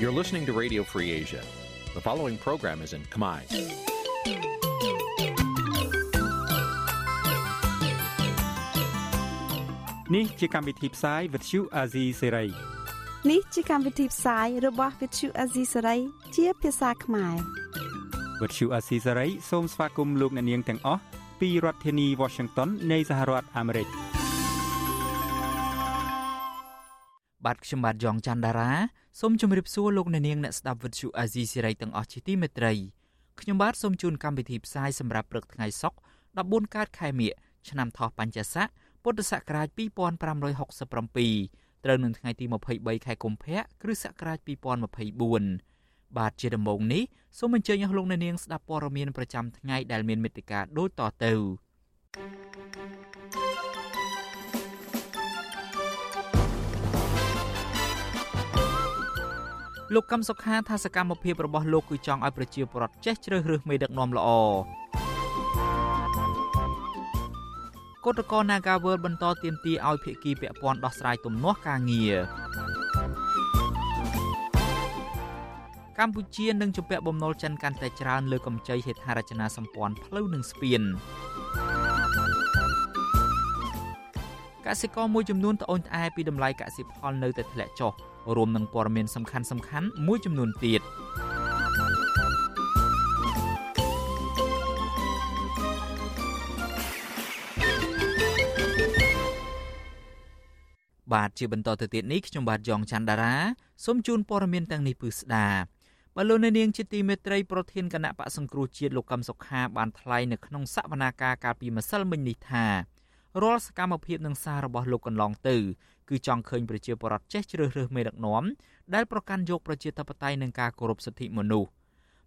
You're listening to Radio Free Asia. The following program is in Khmer. Nǐ chi càm bi tiệp xáy vệt chiu a zì sáy. នេះជាកម្មវិធីផ្សាយរបស់ Vithu Azisaray ជាភាសាខ្មែរ វត្តឈូអាស៊ីសេរីសូមស្វាគមន៍លោកអ្នកនាងទាំងអស់ពីរដ្ឋធានី Washington នៃសហរដ្ឋអាមេរិក បាទខ្ញុំបាទយ៉ងច័ន្ទដារា សូមជម្រាបសួរលោកអ្នកនាងអ្នកស្ដាប់វិទ្យុអាស៊ីសេរីទាំងអស់ជាទីមេត្រីខ្ញុំបាទសូមជូនកម្មវិធីផ្សាយសម្រាប់ព្រឹកថ្ងៃសុក្រ14កើតខែមិញឆ្នាំថោះបัญចស័កពុទ្ធសករាជ2567ត្រូវនឹងថ្ងៃទី23ខែកុម្ភៈគ្រិស្តសករាជ2024បាទជាដំបូងនេះសូមអញ្ជើញអស់លោកអ្នកនាងស្ដាប់ព័ត៌មានប្រចាំថ្ងៃដែលមានមេត្តាដូចតទៅ លោកកឹមសុខាថាសកម្មភាពរបស់លោកគឺចង់ឲ្យប្រជាពលរដ្ឋចេះជ្រើសរើសមេដឹកនាំល្អគណៈកោ Nagawal បន្តទៀមទីឲ្យភាគីពាក់ព័ន្ធដោះស្រាយទំនាស់ការងារកម្ពុជានឹងជំពាក់បំណុលចិនកាន់តែច្រើនលើកម្ចីហេដ្ឋារចនាសម្ព័ន្ធផ្លូវនិងស្ពានកសិករមួយចំនួនត្អូញត្អែពីតម្លៃកសិផលនៅតែធ្លាក់ចុះ រួមនឹងព័ត៌មានសំខាន់សំខាន់មួយចំនួនទៀតបាទជាបន្តទៅទៀតនេះខ្ញុំបាទយ៉ងច័ន្ទដារាសូមជូនព័ត៌មានទាំងនេះពឺស្ដាបលោកនាងជាទីមេត្រីប្រធានគណៈបកសង្គ្រោះជាតិលោកកឹមសុខាបានថ្លែងនៅក្នុងសវនាការកាលពីម្សិលមិញនេះថា រាល់សកម្មភាពនិងសាររបស់លោកកន្លងទៅគឺចង់ឃើញប្រជាពលរដ្ឋចេះជ្រើសរើសមេដឹកនាំដែលប្រកាន់យកប្រជាធិបតេយ្យនិងការគោរពសិទ្ធិមនុស្ស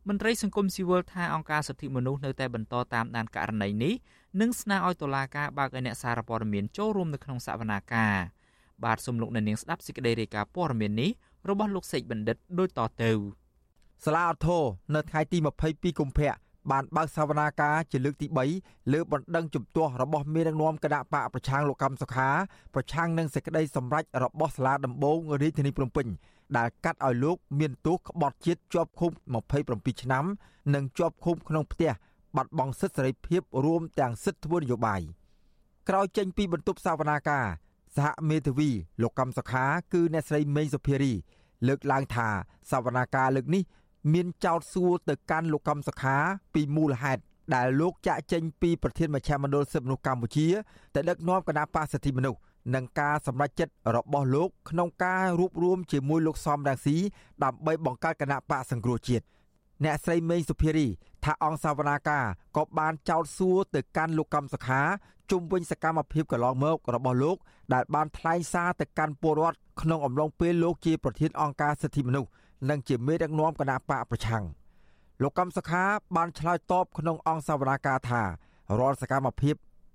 មន្ត្រីសង្គមស៊ីវិលថាអង្គការសិទ្ធិមនុស្សនៅតែបន្តតាមដានករណីនេះនិងស្នើឲ្យតុលាការបើកឲ្យអ្នកសារព័ត៌មានចូលរួមនៅក្នុងសវនាការបាទសូមលោកអ្នកនាងស្ដាប់សេចក្តីរាយការណ៍ព័ត៌មាននេះរបស់លោកសេកបណ្ឌិតដូចតទៅសាលាអធរនៅថ្ងៃទី22កុម្ភៈ បានបើកសវនាការជាលើកទី3លើបណ្ដឹងជំទាស់របស់មេដឹកនាំគណៈបកប្រឆាំងលោកកម្មសុខាប្រឆាំងនឹងសេចក្តីសម្រេចរបស់សាលាដំបងរាជធានីភ្នំពេញដែលកាត់ឲ្យលោកមានទោសក្បត់ជាតិជាប់ឃុំ27ឆ្នាំនិងជាប់ឃុំក្នុងផ្ទះបាត់បង់សិទ្ធិសេរីភាពរួមទាំងសិទ្ធិធ្វើនយោបាយក្រោយចេញពីបន្ទប់សវនាការសហមេធាវីលោកកម្មសខាគឺអ្នកស្រីមេងសុភារី លើកឡើងថាសវនាការលើកនេះ មានចោតសួរទៅកាន់លោកកម្មសខាពីមូលហេតុដែលលោកចាក់ចេញពីប្រធានមជ្ឈមណ្ឌលសិទ្ធិមនុស្សកម្ពុជាតែដឹកនាំគណៈបកសិទ្ធិមនុស្សនិងការសម្រេចចិត្តរបស់លោកក្នុងការរួបរวมជាមួយលោកសំរងស៊ីដើម្បីបង្កើតគណៈបកសង្គ្រោះជាតិអ្នកស្រីមេងសុភារីថាអង្គសាវនាការក៏បានចោទសួរទៅកាន់លោកកម្មសខាជុំវិញសកម្មភាពកន្លងមករបស់លោក ដែលបានថ្លែងសារទៅកាន់ពលរដ្ឋក្នុងអំឡុងពេលលោកជាប្រធានអង្គការសិទ្ធិមនុស្ស និងជាមេដឹកនាំគណៈបកប្រឆាំងលោកកំសខាបានឆ្លើយតបក្នុងអង្គសវនាការថារាល់សកម្មភាព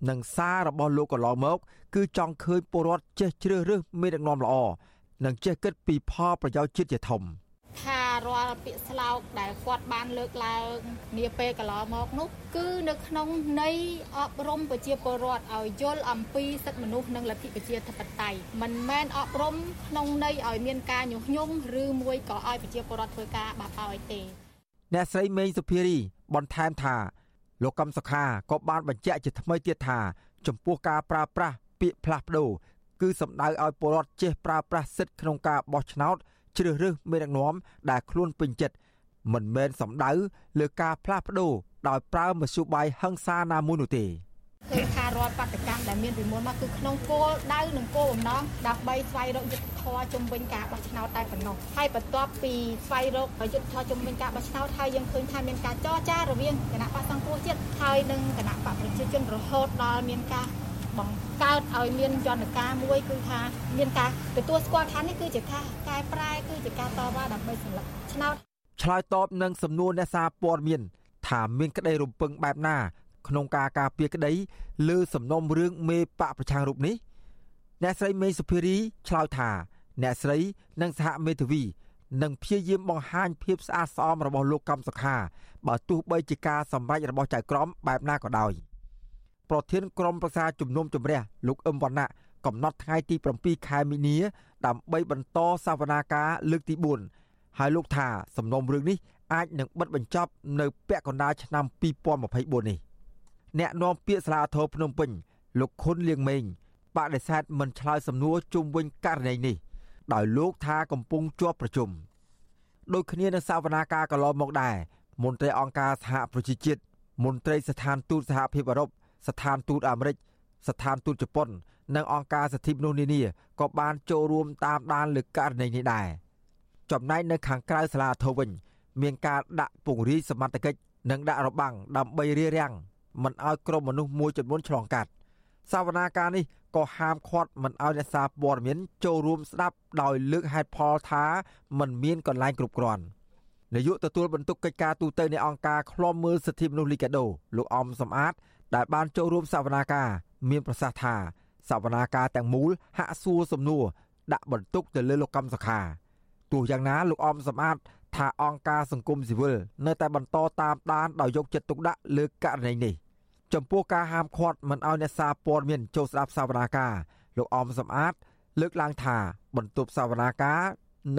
និងសាររបស់លោកកន្លងមក គឺចង់ឃើញពលរដ្ឋចេះជ្រើសរើសមេដឹកនាំល្អនិងចេះគិតពីផលប្រយោជន៍ជាតិជាធំ។ថា រាល់ពាក្យស្លោកដែលគាត់បានលើកឡើងនាពេលកន្លងមកនោះគឺនៅក្នុងន័យអប់រំប្រជាពលរដ្ឋឲ្យយល់អំពីសិទ្ធិមនុស្សនិងលទ្ធិប្រជាធិបតេយ្យមិនមែនអប់រំក្នុងន័យឲ្យមានការញុះញង់ឬមួយក៏ឲ្យប្រជាពលរដ្ឋធ្វើការបាបឲ្យទេអ្នកស្រីមេងសុភារីបន្ថែមថាលោកកំសុខាក៏បានបញ្ជាក់ជាថ្មីទៀតថា ចំពោះការប្រើប្រាស់ពាក្យផ្លាស់ប្ដូរគឺសំដៅឲ្យពលរដ្ឋចេះប្រើប្រាស់សិទ្ធិក្នុងការបោះឆ្នោត ជ្រើសរើសមេដឹកនាំដែលខ្លួនពេញចិត្តមិនមែនសំដៅលើការផ្លាស់ប្ដូរដោយប្រើមធ្យោបាយហិង្សាណាមួយនោះទេគឺថារដ្ឋបដកម្មដែលមានពីមុនមកគឺក្នុងគោលដៅនិងគោលបំណងដើម្បីស្វែងរកយុទ្ធធរជំវិញការបោះឆ្នោតតែប៉ុណ្ណោះហើយបន្ទាប់ពីស្វែងរកយុទ្ធធរជំវិញការបោះឆ្នោតហើយយើងឃើញថាមានការចរចារវាងគណៈបកសង្គ្រោះជាតិហើយនិងគណៈបកប្រជាជនរហូតដល់មានការ បង្កើតឲ្យមានយន្តការមួយគឺថាមានការទទួលស្គាល់ថានេះគឺជាការកែប្រែគឺជាការតវ៉ាដើម្បីសម្លឹកឆ្នោតឆ្លើយតបនឹងសំណួរអ្នកសារព័ត៌មានថាមានក្តីរំពឹងបែបណា ក្នុងការការពារក្តីលើសំណុំរឿងមេបកប្រឆាំងរូបនេះអ្នកស្រីមេសុភារីឆ្លើយថា អ្នកស្រីនិងសហមេធាវីនឹងព្យាយាមបង្ហាញភាពស្អាតស្អំរបស់លោកកម្មសុខាបើទោះបីជាការសម្រេចរបស់ចៅក្រមបែបណាក៏ដោយ។ ប្រធានក្រុមប្រឹក្សាជំនុំជម្រះលោកអឹមវណ្ណៈកំណត់ថ្ងៃទី7ខែមីនា ដើម្បីបន្តសវនាការលើកទី4ហើយលោកថាសំណុំរឿងនេះអាចនឹងបិទបញ្ចប់នៅពាក់កណ្ដាលឆ្នាំ2024នេះអ្នកនាំពាក្យសាលាធរភ្នំពេញលោកខុនលៀងម៉េងបដិសេធមិនឆ្លើយសំណួរជុំវិញករណីនេះ ដោយលោកថាកំពុងជាប់ប្រជុំដូចគ្នានឹងសវនាការកន្លងមកដែរមន្ត្រីអង្គការសហប្រជាជាតិមន្ត្រីស្ថានទូតសហភាពអឺរ៉ុប ស្ថានទូតអាមេរិកស្ថានទូតជប៉ុន និងអង្គការសិទ្ធិមនុស្សនានាក៏បានចូលរួមតាមដានលើករណីនេះដែរចំណែកនៅខាងក្រៅសាលាធរវិញ មានការដាក់ពង្រាយសមត្ថកិច្ចនិងដាក់របាំងដើម្បីរារាំងមិនឲ្យក្រុមមនុស្សមួយចំនួនឆ្លងកាត់សវនាការនេះក៏ហាមឃាត់មិនឲ្យអ្នកសារព័ត៌មានចូលរួមស្ដាប់ដោយលើកហេតុផលថាมันមានកន្លែងគ្រប់គ្រាន់នាយកទទួលបន្ទុកកិច្ចការទូតនៃអង្គការឃ្លាំមើលសិទ្ធិមនុស្សលីកាដូលោកអំសំអាត ដែលបានចូលរួមសវនាការមានប្រសាសន៍ថាសវនាការទាំងមូលហាក់សួរសំណួរដាក់បន្ទុកទៅលើលោកកម្មសខាទោះយ៉ាងណាលោកអំសំអាតថាអង្គការសង្គមស៊ីវិលនៅតែបន្តតាមដានដោយយកចិត្តទុកដាក់លើករណីនេះចំពោះការហាមឃាត់មិនឲ្យអ្នកសារព័ត៌មានចូលស្ដាប់សវនាការលោកអំសំអាត លើកឡើងថាបន្ទប់សវនាការ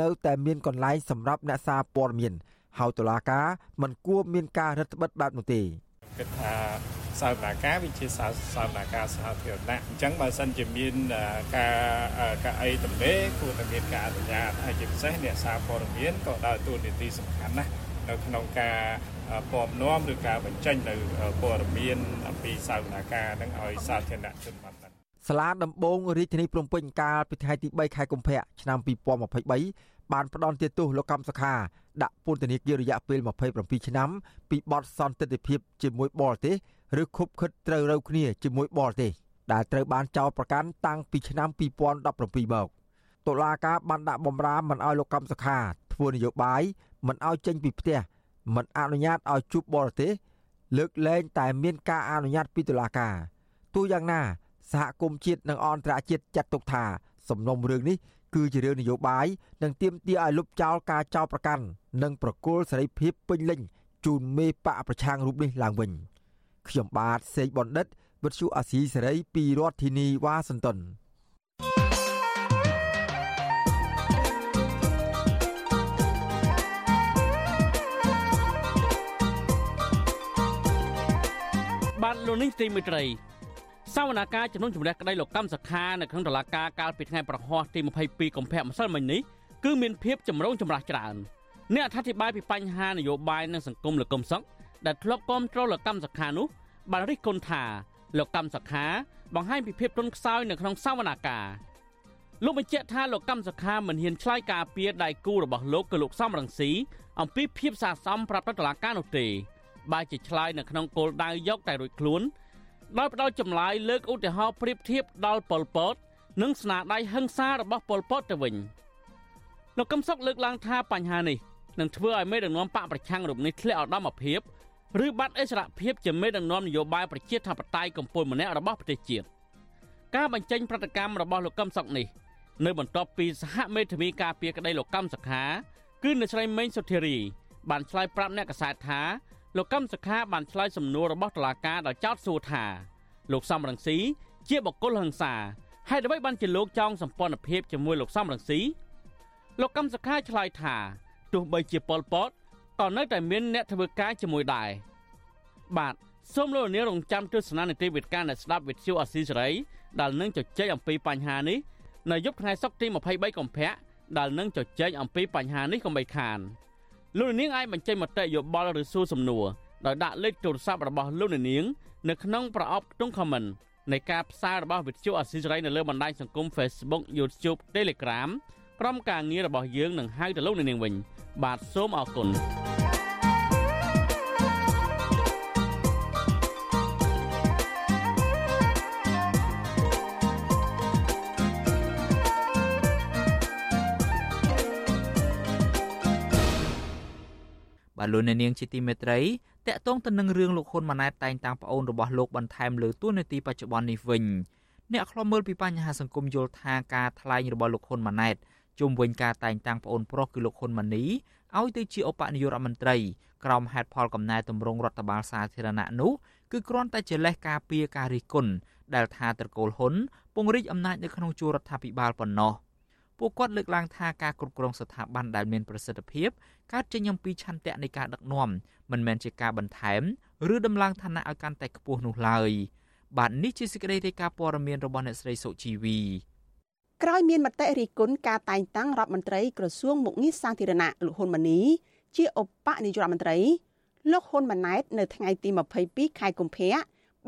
នៅតែមានកន្លែងសម្រាប់អ្នកសារព័ត៌មានហើយតុលាការមិនគួរមានការរឹតបន្តឹងបែបនោះទេ គិតថាសាវនាការវាជាសាវនាការសាធារណៈអញ្ចឹងបើសិនជាមានការការអីទំនេរគួរតែមានការអនុញ្ញាតហើយជាពិសេសអ្នកសារព័ត៌មានក៏ដើរតួនាទីសំខាន់ណាស់នៅក្នុងការពំនាំឬការបញ្ចេញនៅព័ត៌មានអំពីសាវនាការនឹងឲ្យសាធារណជនបានដឹងសាលាដំបងរាជធានីភ្នំពេញកាលពីថ្ងៃទី3ខែកុម្ភៈឆ្នាំ2023 បានផ្ដន់ទោសលោកកម្មសខាដាក់ពន្ធនាគាររយៈពេល27ឆ្នាំពីបទសន្តិភាពជាមួយបរទេសឬខុបខិតត្រូវរូវគ្នាជាមួយបរទេសដែលត្រូវបានចោទប្រកាន់តាំងពីឆ្នាំ2017មកតុលាការបានដាក់បំរាមមិនឲ្យលោកកម្មសខាធ្វើនយោបាយមិនឲ្យចេញពីផ្ទះមិនអនុញ្ញាតឲ្យជួបបរទេសលើកលែងតែមានការអនុញ្ញាតពីតុលាការទោះយ៉ាងណាសហគមន៍ជាតិនិងអន្តរជាតិចាត់ទុកថាសំណុំរឿងនេះ គឺជារឿងនយោបាយនិងទាមទារឲ្យលុបចោលការចោទប្រកាន់និងប្រគល់សេរីភាពពេញលេញជូនមេបកប្រឆាំងរូបនេះឡើងវិញខ្ញុំបាទសេកបណ្ឌិតវិទ្យុអាស៊ីសេរីពីរដ្ឋធានីវ៉ាស៊ីនតោនបាទលោកនេះទីមេត្រី សវនាការជំនុំជម្រះក្តីលោកកម្មសខានៅក្នុងតុលាការកាលពីថ្ងៃប្រហ័សទី22កុម្ភៈម្សិលមិញនេះគឺមានភាពចម្រូងចម្រាសច្រើនអ្នកអធិប្បាយពីបញ្ហានយោបាយនិងសង្គមលោកកុំសុកដែលធ្លាប់គ្រប់គ្រងលោកកម្មសខានោះបានរិះគន់ថាលោកកម្មសខាបង្ហាញពីភាពទន់ខ្សោយនៅក្នុងសវនាការលោកបញ្ជាក់ថាលោកកម្មសខាមិនហ៊ានឆ្លើយការពីដៃគូរបស់លោកគឺលោកសំរងស៊ីអំពីភាពសាសមប្រាប់ទៅតុលាការនោះទេបើជាឆ្លើយនៅក្នុងគោលដៅយកតែរួចខ្លួន ដោយផ្ដល់ចម្លើយលើកឧទាហរណ៍ប្រៀបធៀបដល់ប៉ុលពត និងស្នាដៃហិង្សារបស់ប៉ុលពតទៅវិញលោកកឹមសុខលើកឡើងថាបញ្ហានេះនឹងធ្វើឲ្យមេដឹកនាំបកប្រឆាំងរូបនេះធ្លាក់អដំភាពឬបាត់អិសរភាពជាមេដឹកនាំនយោបាយប្រជាធិបតេយ្យកម្ពុជាម្នាក់របស់ប្រទេសជាតិការបញ្ចេញប្រតិកម្មរបស់លោកកឹមសុខនេះនៅបន្ទាប់ពីសហមេធាវីការពារក្តីលោកកឹមសខា គឺអ្នកស្រីមេងសុធារីបានឆ្លើយប្រាប់អ្នកកសែតថា លោកកឹមសុខាបានឆ្លើយសំណួររបស់តុលាការដោយចោទសួរថាលោកសំរងស៊ីជាបុគ្គលហិង្សាហើយអ្វីបានជាលោកចង់សម្ព័ន្ធភាពជាមួយលោកសំរងស៊ីលោកកឹមសុខាឆ្លើយថាទោះបីជាប៉ុលពតក៏នៅតែមានអ្នកធ្វើការជាមួយដែរបាទសូមលោកនាងរងចាំទស្សនានីតិវិទ្យាអ្នកស្ដាប់វិទ្យុអស៊ីសេរីដែលនឹងជជែកអំពីបញ្ហានេះនៅយប់ថ្ងៃសុក្រទី23កុម្ភៈដែលនឹងជជែកអំពីបញ្ហានេះកុំបីខាន លោកនាងអាចបញ្ចេញមតិយោបល់ឬសួរសំណួរដោយដាក់លេខទូរស័ព្ទរបស់លោកនាង នៅក្នុងប្រអប់ក្នុង comment នៃការផ្សាយរបស់វិទ្យុអស៊ីសេរីនៅលើបណ្ដាញសង្គម Facebook YouTube Telegram ក្រុមការងាររបស់យើងនឹងហៅទៅលោកនាងវិញ បាទសូមអរគុណ លោកអ្នកនាងជាទីមេត្រីតកតងទៅនឹងរឿងលោកហ៊ុនម៉ាណែតតែងតាំងប្អូនរបស់លោកបន្ថែមលើទួលនីតិបច្ចុប្បន្ននេះវិញអ្នកខ្លំមើលពីបញ្ហាសង្គមយល់ថាការថ្លែងរបស់លោកហ៊ុនម៉ាណែតជុំវិញការតែងតាំងប្អូនប្រុសគឺលោកហ៊ុនម៉ាណីឲ្យទៅជាឧបនាយករដ្ឋមន្ត្រីក្រោមហេតុផលកំណែតម្រង់រដ្ឋបាលសាធារណៈនោះគឺគ្រាន់តែជាលេសការពារការរិះគន់ដែលថាត្រកូលហ៊ុនពង្រីកអំណាចនៅក្នុងជួររដ្ឋាភិបាលប៉ុណ្ណោះ ពួកគាត់លើកឡើងថាការគ្រប់គ្រងស្ថាប័នដែលមានប្រសិទ្ធភាពកើតចេញអំពីឆន្ទៈនៃការដឹកនាំមិនមែនជាការបន្ថែមឬដំឡើងឋានៈឲ្យកាន់តែខ្ពស់នោះឡើយបាទនេះជាសេចក្តីរាយការណ៍ព័ត៌មានរបស់អ្នកស្រីសុជីវីក្រោយមានមតិរិះគន់ការតែងតាំងរដ្ឋមន្ត្រីក្រសួងមុខងារសាធារណៈលោកហ៊ុនម៉ាណីជាឧបនាយករដ្ឋមន្ត្រីលោកហ៊ុនម៉ាណែតនៅថ្ងៃទី22ខែកុម្ភៈ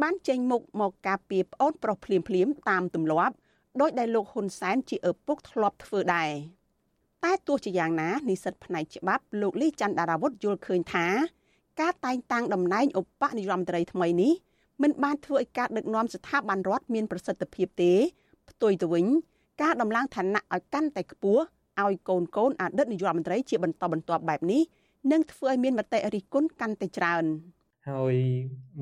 បានចេញមុខមកការពីប្អូនប្រុសភ្លាមភ្លាមតាមទម្លាប់ ដោយដែលលោកហ៊ុនសែនជាឪពុកធ្លាប់ធ្វើដែរតែទោះជាយ៉ាងណានិស្សិតផ្នែកច្បាប់លោកលីច័ន្ទដារាវុធយល់ឃើញថា ការតែងតាំងតំណែងឧបនាយរដ្ឋមន្ត្រីថ្មីនេះមិនបានធ្វើឲ្យការដឹកនាំស្ថាប័នរដ្ឋមានប្រសិទ្ធភាពទេផ្ទុយទៅវិញការដំឡើងឋានៈឲ្យកាន់តែខ្ពស់ឲ្យកូនកូនអតីតនាយករដ្ឋមន្ត្រីជាបន្តបន្ទាប់បែបនេះនឹងធ្វើឲ្យមានមតិរិះគន់កាន់តែច្រើន ហើយ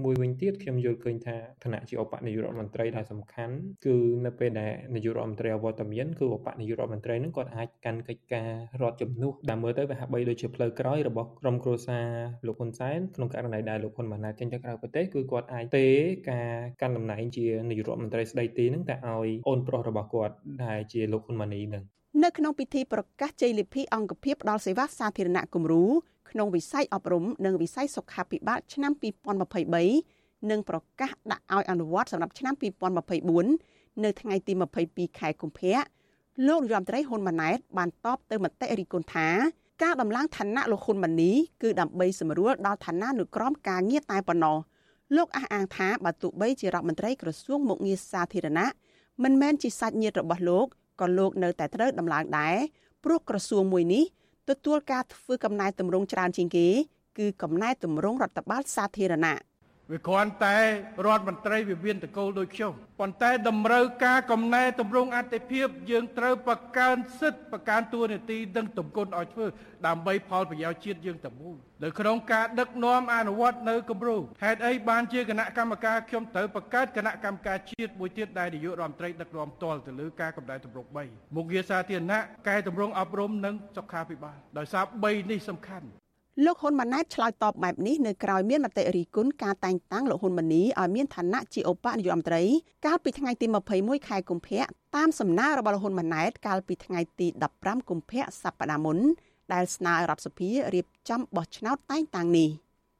មួយវិញទៀតខ្ញុំយល់ឃើញថាឋានៈជាឧបនាយករដ្ឋមន្ត្រីដែលសំខាន់គឺនៅពេលដែលនាយករដ្ឋមន្ត្រីអវត្តមានគឺឧបនាយករដ្ឋមន្ត្រីនឹងគាត់អាចកាន់កិច្ចការរដ្ឋជំនួសដែលមើលទៅវាហាក់បីដូចជាផ្លូវក្រោយរបស់ក្រុមគ្រួសារលោកហ៊ុនសែនក្នុងករណីដែលលោកហ៊ុនម៉ាណែតចេញទៅក្រៅប្រទេសគឺគាត់អាចទេការកាន់តំណែងជានាយករដ្ឋមន្ត្រីស្ដីទីនឹងតែឲ្យអូនប្រុសរបស់គាត់ដែលជាលោកហ៊ុនម៉ាណីនឹងនៅក្នុងពិធីប្រកាសជ័យលាភីអង្គភាពផ្ដល់សេវាសាធារណៈគំរូ ក្នុងវិស័យអប់រំនិងវិស័យសុខាភិបាលឆ្នាំ2023និងប្រកាសដាក់ឲ្យអនុវត្តសម្រាប់ឆ្នាំ2024នៅថ្ងៃទី22ខែកុម្ភៈលោករដ្ឋមន្ត្រីហ៊ុនម៉ាណែតបានតបទៅមតិរិះគន់ថាការដំឡើងឋានៈលោកហ៊ុនម៉ាណីគឺដើម្បីសម្រួលដល់ឋានៈនុក្រមការងារតែប៉ុណ្ណោះលោកអះអាងថាបើទោះបីជារដ្ឋមន្ត្រីក្រសួងមុខងារសាធារណៈមិនមែនជាសាច់ញាតិរបស់លោកក៏លោកនៅតែត្រូវដំឡើងដែរព្រោះក្រសួងមួយនេះ ទទួលការធ្វើកំណែតម្រង់ច្រើនជាងគេ គឺកំណែតម្រង់រដ្ឋបាលសាធារណៈ វាគ្រាន់តែរដ្ឋមន្ត្រីវិមានតកូលដូចខ្ញុំប៉ុន្តែតម្រូវការកំណែតម្រង់អតិភិបយើងត្រូវបង្កើនសិទ្ធិបង្កើនទួនាទីនិងទំគុណឲ្យធ្វើដើម្បីផលប្រយោជន៍ជាតិយើងតែមួយនៅក្នុងការដឹកនាំអនុវត្តនៅគម្រោងហេតុអីបានជាគណៈកម្មការខ្ញុំត្រូវបង្កើតគណៈកម្មការជាតិមួយទៀតដែលនាយករដ្ឋមន្ត្រីដឹកនាំផ្ទាល់ទៅលើការកំណែតម្រង់3មុខងារសាធារណៈកែតម្រង់អប់រំនិងសុខាភិបាលដោយសារ3នេះសំខាន់ លោកហ៊ុនម៉ាណែតឆ្លើយតបបែបនេះនៅក្រៅមានមតិរិះគន់ការតែងតាំងលោកហ៊ុនម៉ាណីឲ្យមានឋានៈជាឧបនាយករដ្ឋមន្ត្រីកាលពីថ្ងៃទី21ខែកុម្ភៈតាមសំណើរបស់លោកហ៊ុនម៉ាណែតកាលពីថ្ងៃទី15កុម្ភៈសប្តាហ៍មុនដែលស្នើរដ្ឋសភារៀបចំបោះឆ្នោតតែងតាំងនេះ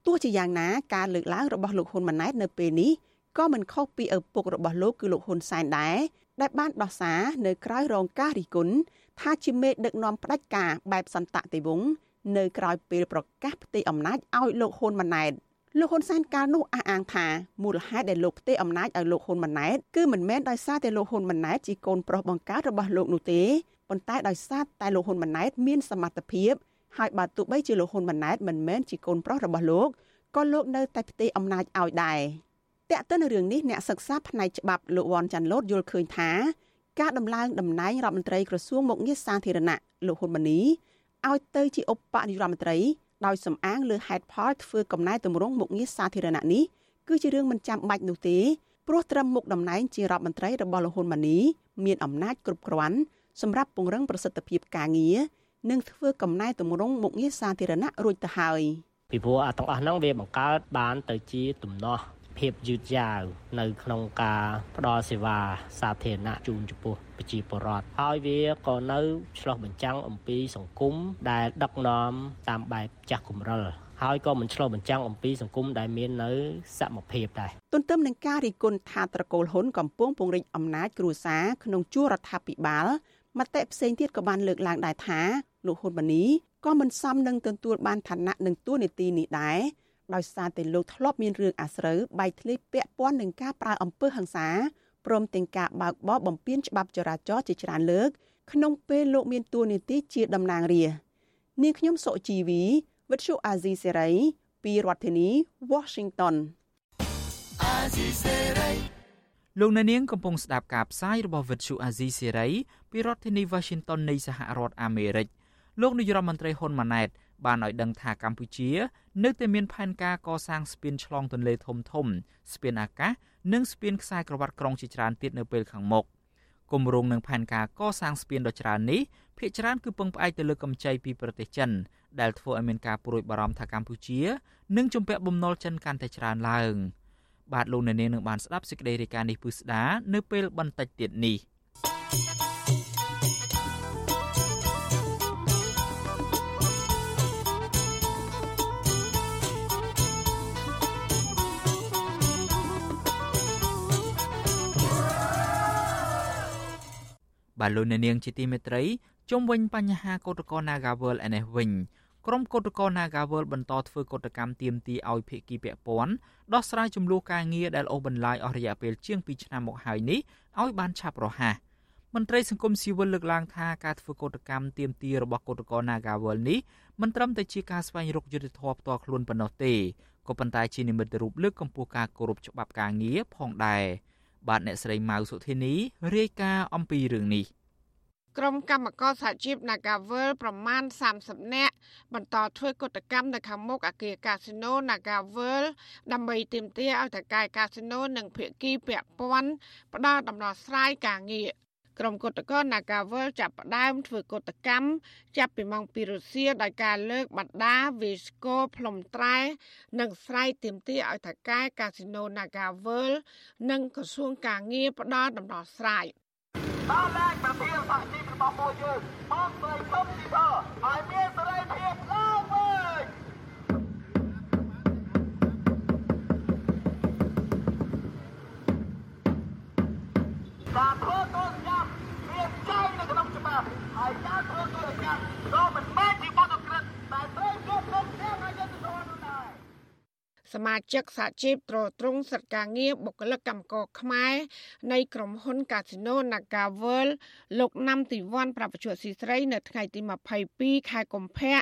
ទោះជាយ៉ាងណាការលើកឡើងរបស់លោកហ៊ុនម៉ាណែតនៅពេលនេះក៏មិនខុសពីឪពុករបស់លោកគឺលោកហ៊ុនសែនដែរដែលបានដោះសារនៅក្រៅរងការរិះគន់ថាជាមេដឹកនាំផ្ដាច់ការបែបសន្តតិវង្ស នៅក្រៅពេលប្រកាសផ្ទៃអំណាចឲ្យលោកហ៊ុនម៉ាណែតលោកហ៊ុនសែនកាលនោះអះអាងថាមូលហេតុដែលលោកផ្ទេអំណាចឲ្យលោកហ៊ុនម៉ាណែតគឺមិនមែនដោយសារតែលោកហ៊ុនម៉ាណែតជាកូនប្រុសបង្កើតរបស់លោកនោះទេប៉ុន្តែដោយសារតែលោកហ៊ុនម៉ាណែតមានសមត្ថភាពហើយបើទោះបីជាលោកហ៊ុនម៉ាណែតមិនមែនជាកូនប្រុសរបស់លោកក៏លោកនៅតែផ្ទេអំណាចឲ្យដែរតែកទៅនឹងរឿងនេះអ្នកសិក្សាផ្នែកច្បាប់លោកវ៉ាន់ចាន់ឡូតយល់ឃើញថាការដំឡើងតំណែងរដ្ឋមន្ត្រីក្រសួងមុខងារសាធារណៈលោកហ៊ុនម៉ាណី ឲ្យទៅជាឧបនាយករដ្ឋមន្ត្រីដោយសំអាងលើហេតុផលធ្វើកំណែទម្រង់មុខងារសាធារណៈនេះគឺជារឿងមិនចាំបាច់នោះទេព្រោះត្រឹមមុខតំណែងជារដ្ឋមន្ត្រីរបស់លោកហ៊ុនម៉ាណីមានអំណាចគ្រប់គ្រាន់សម្រាប់ពង្រឹងប្រសិទ្ធភាពការងារនិងធ្វើកំណែទម្រង់មុខងារសាធារណៈរួចទៅហើយពីព្រោះអាទាំងអស់ហ្នឹងវាបង្កើតបានទៅជាទំនាស់ ភាពយឺតយ៉ាវនៅក្នុងការផ្ដល់សេវាសាធារណៈជូនចំពោះប្រជាពលរដ្ឋហើយវាក៏នៅឆ្លោះបញ្ចាំងអំពីសង្គមដែលដឹកនាំតាមបែបចាស់គំរិលហើយក៏មិនឆ្លោះបញ្ចាំងអំពីសង្គមដែលមាននៅសមភាពដែរទន្ទឹមនឹងការរិះគន់ថាត្រកូលហ៊ុនកំពុងពង្រីកអំណាចគ្រួសារក្នុងជួររដ្ឋាភិបាលមតិផ្សេងទៀតក៏បានលើកឡើងដែរថាលោកហ៊ុនម៉ាណីក៏មិនសមនឹងទទួលបានឋានៈនិងតួនាទីនេះដែរ ដោយសារតែលោកធ្លាប់មានរឿងអាស្រូវបែកធ្លាយពាក់ព័ន្ធនឹងការប្រើអំពើហិង្សាព្រមទាំងការបើកបរបំពានច្បាប់ចរាចរណ៍ជាច្រើនលើក ក្នុងពេលលោកមានតួនាទីជាតំណាងរាស្ត្រនាងខ្ញុំសុជីវីវិទ្យុអាស៊ីសេរីពីរដ្ឋធានី Washington អាស៊ីសេរីលោកអ្នកនាងកំពុងស្ដាប់ការផ្សាយរបស់វិទ្យុអាស៊ីសេរីពីរដ្ឋធានី Washington នៃសហរដ្ឋអាមេរិកលោកនាយរដ្ឋមន្ត្រីហ៊ុនម៉ាណែត បានឲ្យដឹងថាកម្ពុជា នៅតែមានផែនការកសាងស្ពានឆ្លងទន្លេធំធំ ស្ពានអាកាសនិងស្ពានខ្សែក្រវ៉ាត់ក្រុងជាច្រើនទៀតនៅពេលខាងមុខគម្រោងនឹងផែនការកសាងស្ពានដ៏ច្រើននេះភាគច្រើនគឺពឹងផ្អែកទៅលើកម្ចីពីប្រទេសចិនដែលធ្វើឲ្យមានការព្រួយបារម្ភថាកម្ពុជានឹងជំពាក់បំណុលចិនកាន់តែច្រើនឡើងបាទលោកអ្នកនាងនឹងបានស្ដាប់សេចក្តីរាយការណ៍នេះពឹស្ដានៅពេលបន្តិចទៀតនេះ បាទលោកអ្នកនាងជាទីមេត្រីជុំវិញបញ្ហាកោតក្រ Nagawal ឯនេះវិញក្រុមកោតក្រ Nagawal បន្តធ្វើកោតកម្មទាមទារឲ្យភាគីពាក់ព័ន្ធដោះស្រាយចំនួនការងារដែលអូសបន្លាយអស់រយៈពេលជាង2ឆ្នាំមកហើយនេះឲ្យបានឆាប់រហ័សមន្ត្រីសង្គមស៊ីវិលលើកឡើងថាការធ្វើកោតកម្មទាមទាររបស់កោតក្រ Nagawal នេះមិនត្រឹមតែជាការស្វែងរកយុត្តិធម៌ផ្ទាល់ខ្លួនប៉ុណ្ណោះទេក៏ប៉ុន្តែជានិមិត្តរូបលើកកម្ពស់ការគោរពច្បាប់ការងារផងដែរ បាទអ្នកស្រីម៉ៅសុធីនីរាយការណ៍អំពីរឿងនេះក្រុមកម្មករសហជីព Nagavel ប្រមាណ30នាក់បន្តធ្វើកតកម្មនៅខាងមុខអគារកាស៊ីណូ Nagavel ដើម្បីទាមទារឲ្យតកែកាស៊ីណូនិងភាគីពាក់ព័ន្ធផ្ដល់ដំណោះស្រាយការងារ ក្រុមកតកត Nagavel ចាប់ផ្ដើមធ្វើកតកម្មចាប់ពីម៉ោង2រសៀលដោយការលើកបណ្ដាវីស្កូផ្លុំត្រែ និងស្រ័យទាមទារឲ្យតកែកាស៊ីណូ Nagavel និងក្រសួងការងារផ្ដល់ដំណោះស្រាយដល់ឡើងប្រធានសហជីពរបស់ពួកយើងមកស្វែងសុំទីធ្វើឲ្យមាន សមាជិកសហជីពត្រួតត្រងសិទ្ធិការងារបុគ្គលិកកម្មករខ្មែរនៃក្រុមហ៊ុន Casino Naga World លោកណាំទីវ័នប្រពន្ធស៊ីស្រី នៅថ្ងៃទី22ខែកុម្ភៈ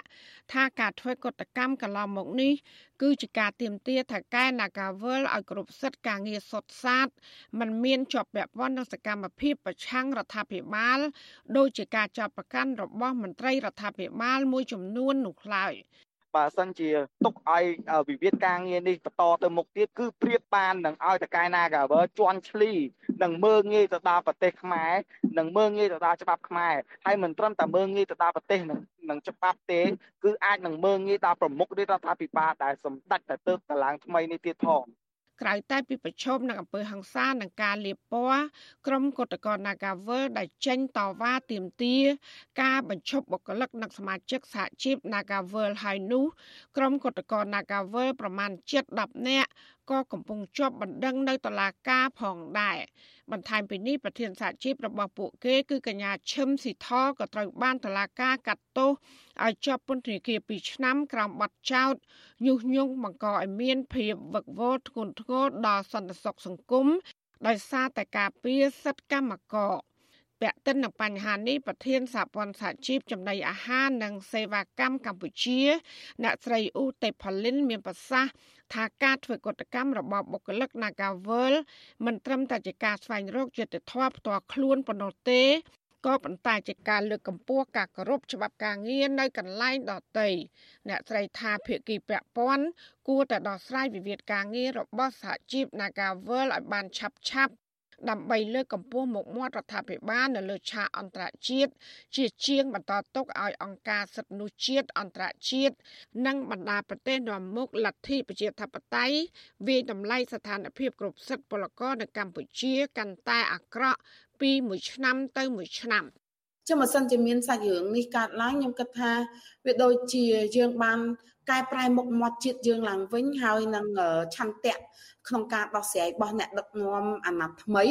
ថាការធ្វើកតកម្មកន្លងមកនេះគឺជាការទៀមទាថាកែ Naga World ឲ្យគ្រប់សិទ្ធិការងារសុទ្ធសាធมันមានជាប់ពាក់ព័ន្ធនឹងសកម្មភាពប្រឆាំងរដ្ឋាភិបាលដោយជាការចាប់ប្រកាន់របស់មន្ត្រីរដ្ឋាភិបាលមួយចំនួននោះឡើយ បើសិនជាទុកឲ្យវិវាទការងារនេះបន្តទៅមុខទៀតគឺប្រៀបបាននឹងឲ្យតកែ Nagawer ជន់ឈ្លីនឹងមើងងាយទៅដល់ប្រទេសខ្មែរនឹងមើងងាយទៅដល់ច្បាប់ខ្មែរហើយមិនត្រឹមតែមើងងាយទៅដល់ប្រទេសនឹងនឹងច្បាប់ទេគឺអាចនឹងមើងងាយដល់ប្រមុខរដ្ឋាភិបាលដែលសម្ដេចតែទៅតឡើងថ្មីនេះទៀតផង ក្រៅតែពីប្រឈមនឹងអំពើហិង្សានិងការលាបពណ៌ក្រុមកុតកោ Nagavel ដែលចេញតវ៉ាទាមទារការបញ្ឈប់បុគ្គលិកនិងសមាជិកសហជីព Nagavel ហើយនោះក្រុមកុតកោ Nagavel ប្រមាណ7-10នាក់ក៏កំពុងជាប់បណ្ដឹងនៅតុលាការផងដែរ បន្ថែមពីនេះប្រធានសហជីពរបស់ពួកគេគឺកញ្ញាឈឹមស៊ីថក៏ត្រូវបានតុលាការកាត់ទោសឲ្យជាប់ពន្ធនាគារ2ឆ្នាំក្រោមបទចោទញុះញង់បង្កឲ្យមានភាពវឹកវរធ្ងន់ធ្ងរដល់សន្តិសុខសង្គមដោយសារតែការពៀសិទ្ធិកម្មករ ពាក់ទិននឹងបញ្ហានេះប្រធានសហព័ន្ធសហជីពចំណីអាហារនិងសេវាកម្មកម្ពុជា អ្នកស្រីអ៊ូតេផលីនមានប្រសាសន៍ថាការធ្វើកតកម្មរបស់បុគ្គលិក Nagavel មិនត្រឹមតែជាការស្វែងរកយុត្តិធម៌ផ្ទាល់ខ្លួនប៉ុណ្ណោះទេក៏ប៉ុន្តែជាការលើកកម្ពស់ការគោរពច្បាប់ការងារនៅកន្លែងដទៃអ្នកស្រីថាភាគីពាក់ព័ន្ធគួរតែដោះស្រាយវិវាទការងាររបស់សហជីព Nagavel ឲ្យបានឆាប់ឆាប់ ដើម្បីលើកកម្ពស់មុខមាត់រដ្ឋាភិបាលនៅលើឆាកអន្តរជាតិជាជាងបន្តទុកឲ្យអង្គការសិទ្ធិមនុស្សជាតិអន្តរជាតិនិងបណ្ដាប្រទេសនាំមុខលទ្ធិប្រជាធិបតេយ្យវាយតម្លៃស្ថានភាពគ្រប់សិទ្ធិពលករនៅកម្ពុជាកាន់តែអាក្រក់ពីមួយឆ្នាំទៅមួយឆ្នាំចឹងបើសិនជាមានសាច់រឿងនេះកើតឡើងខ្ញុំគិតថាវាដូចជាយើងបាន កែប្រែមុខមាត់ជាតិយើងឡើងវិញហើយនឹងឆន្ទៈក្នុងការដោះស្រាយរបស់អ្នកដឹកនាំអាណត្តិថ្មី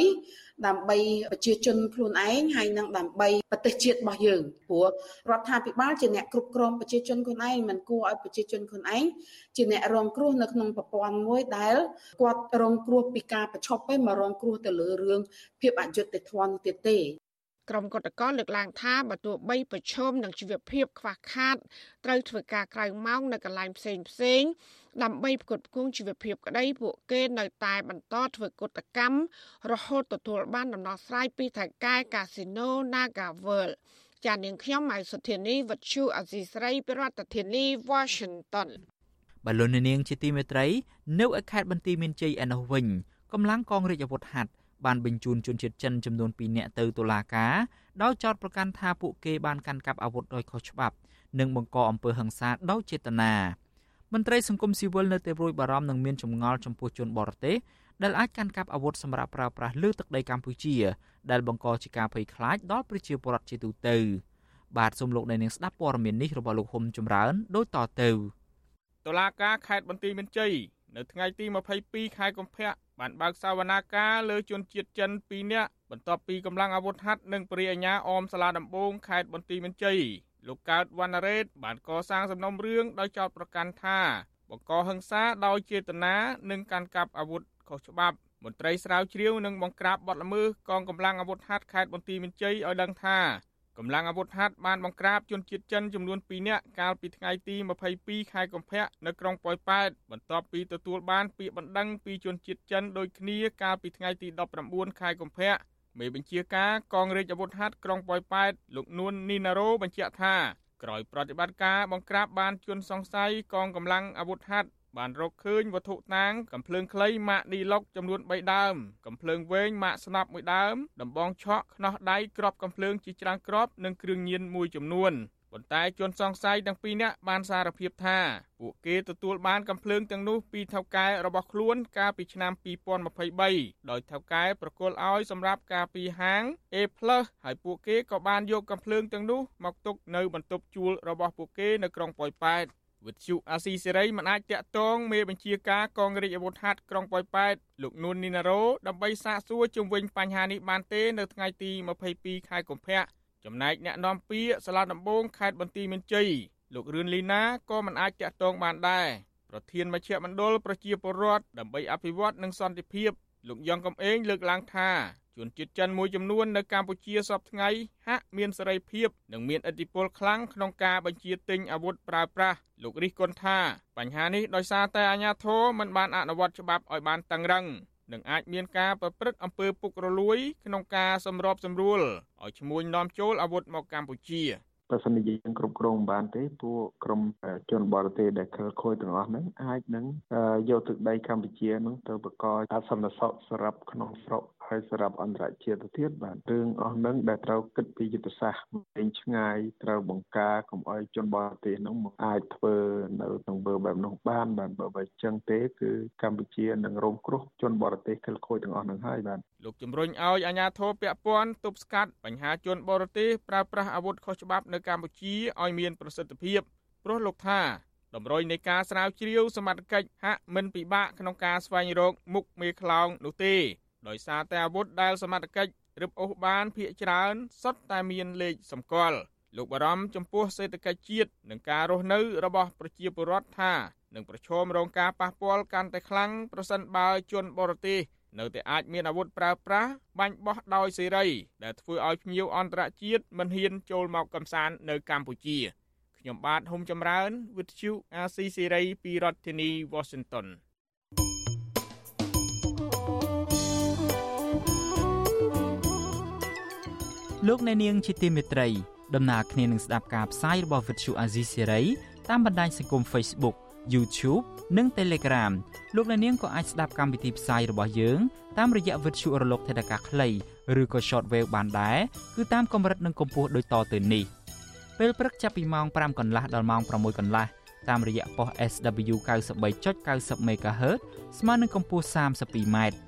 ដើម្បីប្រជាជនខ្លួនឯងហើយនឹងដើម្បីប្រទេសជាតិរបស់យើងព្រោះរដ្ឋាភិបាលជាអ្នកគ្រប់គ្រងប្រជាជនខ្លួនឯងមិនគួរឲ្យប្រជាជនខ្លួនឯងជាអ្នករងគ្រោះនៅក្នុងប្រព័ន្ធមួយដែលគាត់រងគ្រោះពីការប្រឈប់ទៅមករងគ្រោះទៅលើរឿងភាពអយុត្តិធម៌នោះទៀតទេ ក្រុមកតកលលើកឡើងថាបើទោះបីប្រឈមនឹងជីវភាពខ្វះខាតត្រូវធ្វើការក្រៅម៉ោងនៅកន្លែងផ្សេងផ្សេងដើម្បីផ្គត់ផ្គង់ជីវភាពក្តីពួកគេនៅតែបន្តធ្វើកតកម្មរហូតទទួលបានដំណោះស្រាយពីថៃកែកាស៊ីណូ Naga World ចាននាងខ្ញុំម៉ៃសុធានីវັດឈូអសីស្រីប្រធានាធិបតី Washington បលូននាងជាទីមេត្រី នៅឯខេត្តបន្ទាយមានជ័យឯនោះវិញកម្លាំងកងរាជអាវុធហត្ថ បានបញ្ជូនជនជាតិចិនចំនួន2នាក់ទៅតុលាការដោយចោទប្រកាន់ថាពួកគេបានកាន់កាប់អាវុធដោយខុសច្បាប់ និងបង្កអំពើហិង្សាដោយចេតនាមន្ត្រីសង្គមស៊ីវិលនៅតែព្រួយបារម្ភនឹងមានចម្ងល់ចំពោះជនបរទេសដែលអាចកាន់កាប់អាវុធសម្រាប់ប្រើប្រាស់លើទឹកដីកម្ពុជា ដែលបង្កជាការភ័យខ្លាចដល់ប្រជាពលរដ្ឋជាទូទៅបាទសូមលោកអ្នកនាងស្ដាប់ព័ត៌មាននេះរបស់លោកហុំចម្រើនដូចតទៅតុលាការខេត្តបន្ទាយមានជ័យ នៅថ្ងៃទី22ខែកុម្ភៈបានបើកសវនាការលើជនជាតិចិន2នាក់បន្ទាប់ពីកម្លាំងអាវុធហត្ថនិងពរិយាញ្ញាអមសាលាដំបងខេត្តបន្ទាយមានជ័យលោកកើតវណ្ណរ៉េតបានកសាងសំណុំរឿងដោយចោទប្រកាន់ថាបង្កហិង្សាដោយចេតនានិងកាន់កាប់អាវុធខុសច្បាប់មន្ត្រីស្រាវជ្រាវនិងបង្ក្រាបបទល្មើសកងកម្លាំងអាវុធហត្ថខេត្តបន្ទាយមានជ័យឲ្យដឹងថា កម្លាំងអាវុធហត្ថបានបង្ក្រាបជនជាតិចិនចំនួន2នាក់កាលពីថ្ងៃទី22ខែកុម្ភៈនៅក្រុងប៉ោយប៉ែតបន្ទាប់ពីទទួលបានពាក្យបណ្ដឹងពីជនជាតិចិនដូចគ្នាកាលពីថ្ងៃទី19ខែកុម្ភៈមេបញ្ជាការកងរាជអាវុធហត្ថក្រុងប៉ោយប៉ែតលោកនួននីណារ៉ូបញ្ជាក់ថាក្រោយប្រតិបត្តិការបង្ក្រាបបានជនសង្ស័យកងកម្លាំងអាវុធហត្ថ បានរកឃើញវត្ថុតាងកំភ្លើងខ្លីម៉ាកឌីឡុកចំនួន3ដើមកំភ្លើងវែងម៉ាកស្នាប់មួយដើមដំបងឆក់ខ្នោះដៃក្របកំភ្លើងជាច្រើនគ្រាប់និងគ្រឿងញៀនមួយចំនួនប៉ុន្តែជនសង្ស័យទាំងពីរនាក់បានសារភាពថាពួកគេទទួលបានកំភ្លើងទាំងនោះពីថៅកែរបស់ខ្លួនកាលពីឆ្នាំ2023ដោយថៅកែប្រគល់ឲ្យសម្រាប់ការពីហាង A+ ហើយពួកគេក៏បានយកកំភ្លើងទាំងនោះមកទុកនៅបន្ទប់ជួលរបស់ពួកគេនៅក្រុងប៉ោយប៉ែត វិទ្យុអាស៊ីសេរីមិនអាចតាក់ទងមេបញ្ជាការកងរាជអាវុធហត្ថក្រុងប៉ោយប៉ែតលោកនួននីណារ៉ូដើម្បីសាកសួរជុំវិញបញ្ហានេះបានទេនៅថ្ងៃទី22ខែកុម្ភៈចំណែកអ្នកនាំពាក្យសាលាដំបងខេត្តបន្ទាយមានជ័យលោករឿនលីណាក៏មិនអាចតាក់ទងបានដែរប្រធានមជ្ឈមណ្ឌលប្រជាពលរដ្ឋដើម្បីអភិវឌ្ឍនិងសន្តិភាពលោកយ៉ងកំឯងលើកឡើងថា ជនជាតិចិនមួយចំនួននៅកម្ពុជាសពថ្ងៃហាក់មានសេរីភាពនិងមានឥទ្ធិពលខ្លាំងក្នុងការបញ្ជាទិញអាវុធប្រើប្រាស់លោករិះគន់ថាបញ្ហានេះដោយសារតែអាជ្ញាធរមិនបានអនុវត្តច្បាប់ឲ្យបានតឹងរ៉ឹងនិងអាចមានការប្រព្រឹត្តអំពើពុករលួយក្នុងការសម្របសម្រួលឲ្យឈ្មួញនាំចូលអាវុធមកកម្ពុជាបើសិនជាយើងគ្រប់គ្រងបានទេពួកក្រុមជនបរទេសដែលខិលខូចទាំងអស់ហ្នឹងអាចនឹងយកទឹកដីកម្ពុជាហ្នឹងទៅបកកអសន្តិសុខសម្រាប់ក្នុងស្រុក ហើយសម្រាប់អន្តរជាតិទៅទៀតបាទរឿងអស់ហ្នឹងដែលត្រូវគិតពីយុទ្ធសាស្ត្រវិញឆ្ងាយត្រូវបង្ការកុំឲ្យជនបរទេសហ្នឹងមកអាចធ្វើនៅទង្វើបែបនោះបានបាទបើបើចឹងទេគឺកម្ពុជានឹងរងគ្រោះជនបរទេសខិលខូចទាំងអស់ហ្នឹងហើយបាទលោកជំរុញឲ្យអាជ្ញាធរពាក់ព័ន្ធទប់ស្កាត់បញ្ហាជនបរទេសប្រើប្រាស់អាវុធខុសច្បាប់នៅកម្ពុជាឲ្យមានប្រសិទ្ធភាពព្រោះលោកថាតម្រុយនៃការស្រាវជ្រាវសមត្ថកិច្ចហាក់មិនពិបាកក្នុងការស្វែងរកមុខមេខ្លោងនោះទេ ដោយសារតែអាវុធដែលសមត្ថកិច្ចរឹបអូសបានភ ieck ច្រើនសុទ្ធតែមានលេខសម្គាល់លោកបារម្ភចំពោះសេដ្ឋកិច្ចជាតិនិងការរស់នៅរបស់ប្រជាពលរដ្ឋថានឹងប្រឈមរងការប៉ះពាល់កាន់តែខ្លាំងប្រសិនបើជនបរទេសនៅតែអាចមានអាវុធប្រើប្រាស់បាញ់បោះដោយសេរីដែលធ្វើឲ្យភ្ញៀវអន្តរជាតិមិនហ៊ានចូលមកកំសាន្តនៅកម្ពុជាខ្ញុំបាទហុំចម្រើន វិទ្យុអាស៊ីសេរីពីរដ្ឋធានី Washington លោកអ្នកនាងជាទីមេត្រីដំណើរគ្នានឹងស្ដាប់ការផ្សាយរបស់វិទ្យុអាស៊ីសេរីតាមបណ្ដាញសង្គម Facebook YouTube និង Telegram លោកអ្នកនាងក៏អាចស្ដាប់កម្មវិធីផ្សាយរបស់យើងតាមរយៈវិទ្យុរលកថេដាកាខ្លីឬក៏ Shortwave បានដែរគឺតាមកម្រិតនិងកម្ពស់ដូចតទៅនេះពេលព្រឹកចាប់ពីម៉ោង5កន្លះដល់ម៉ោង6កន្លះតាមរយៈប៉ុស SW 93.90 MHz ស្មើនឹងកម្ពស់ 32m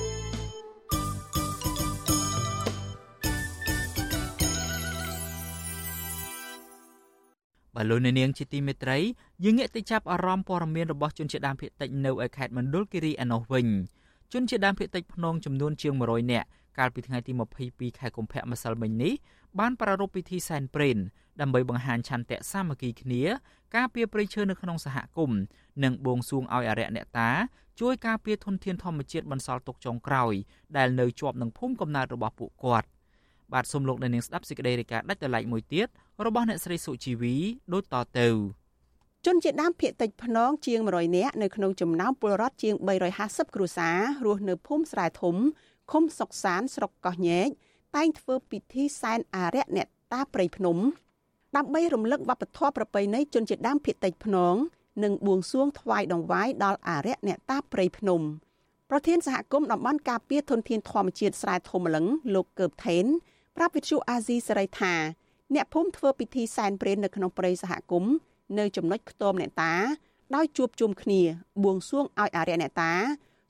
បើលោកអ្នកនាងជាទីមេត្រីយើងងាកទៅចាប់អារម្មណ៍ព័ត៌មានរបស់ជនជាតិដើមភាគតិចនៅឯខេត្តមណ្ឌលគិរីឯណោះវិញជនជាតិដើមភាគតិចភ្នងចំនួនជាង100នាក់កាលពីថ្ងៃទី22ខែកុម្ភៈម្សិលមិញនេះបានប្រារព្ធពិធីសែនព្រេនដើម្បីបង្ហាញឆន្ទៈសាមគ្គីគ្នា ការពារព្រៃឈើនៅក្នុងសហគមន៍និងបួងសួងឲ្យអរិយអ្នកតាជួយការពារធនធានធម្មជាតិបន្សល់ទុកចុងក្រោយដែលនៅជាប់នឹងភូមិកំណើតរបស់ពួកគាត់ បាទសូមលោកអ្នកនាងស្ដាប់សេចក្តីរាយការណ៍ដាច់ដライមួយទៀតរបស់អ្នកស្រីសុជីវីដូចតទៅជនជាដើមភៀកតិចភ្នងជាង100នាក់នៅក្នុងចំណោមពលរដ្ឋជាង350គ្រួសាររស់នៅភូមិស្រែធំឃុំសុកសានស្រុកកោះញែកតែងធ្វើពិធីសែនអារក្សអ្នកតាព្រៃភ្នំដើម្បីរំលឹកវប្បធម៌ប្រពៃណីជនជាតិដើមភាគតិចភ្នងនិងបួងសួងថ្វាយដង្វាយដល់អារក្សអ្នកតាព្រៃភ្នំប្រធានសហគមន៍តំបន់ការពារធនធានធម្មជាតិស្រែធំលឹងលោកកើបថេន ប្រាប់វិទ្យុអាស៊ីសេរីថាអ្នកភូមិធ្វើពិធីសែនព្រេននៅក្នុងព្រៃសហគមន៍នៅចំណុចខ្ទមអ្នកតាដោយជួបជុំគ្នាបួងសួងឲ្យអារ្យអ្នកតា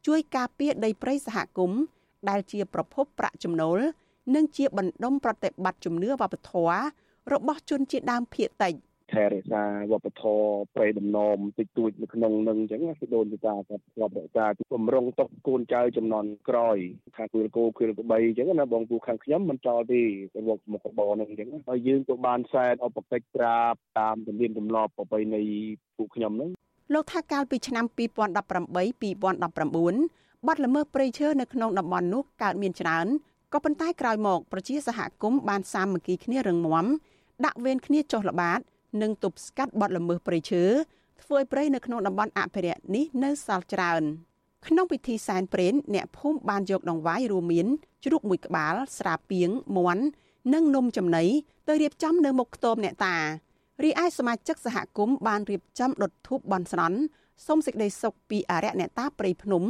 ជួយការពារដីព្រៃសហគមន៍ដែលជាប្រភពប្រាក់ចំណូលនិងជាបណ្ដុំប្រតិបត្តិជំនឿវប្បធម៌របស់ជនជាតិដើមភាគតិច ថែរក្សាវប្បធម៌ប្រៃដំណមតិចតួចនៅក្នុងនឹងអញ្ចឹងគឺដូនតាគាត់ធ្លាប់រក្សាបំរុងទុកកូនចៅចំនួនក្រោយខាងគូលគោគូលក្បីអញ្ចឹងណាបងពូខាងខ្ញុំមិនចោលទេទៅវកមុខរបរនឹងអញ្ចឹងហើយយើងក៏បានសែនឧបកិច្ចក្រាបតាមទំនៀមទម្លាប់ប្រពៃណីពួកខ្ញុំហ្នឹងលោកថាកាលពីឆ្នាំ2018 2019បាត់ល្មើសព្រៃឈើនៅក្នុងតំបន់នោះកើតមានច្រើនក៏ប៉ុន្តែក្រោយមកប្រជាសហគមន៍បានសាមគ្គីគ្នារឹងមាំដាក់វេនគ្នាចុះល្បាត និងទប់ស្កាត់បទល្មើសព្រៃឈើធ្វើឲ្យព្រៃនៅក្នុងតំបន់អភិរក្សនេះនៅសល់ច្រើនក្នុងពិធីសែនព្រេនអ្នកភូមិបានយកដង្វាយរួមមានជ្រូកមួយក្បាល ស្រាពាងមាន់និងនំចំណីទៅរៀបចំនៅមុខខ្ទមអ្នកតារីឯសមាជិកសហគមន៍បានរៀបចំដុតធូបបន់ស្រន់សូមសេចក្តីសុខពីអរិយអ្នកតាព្រៃភ្នំ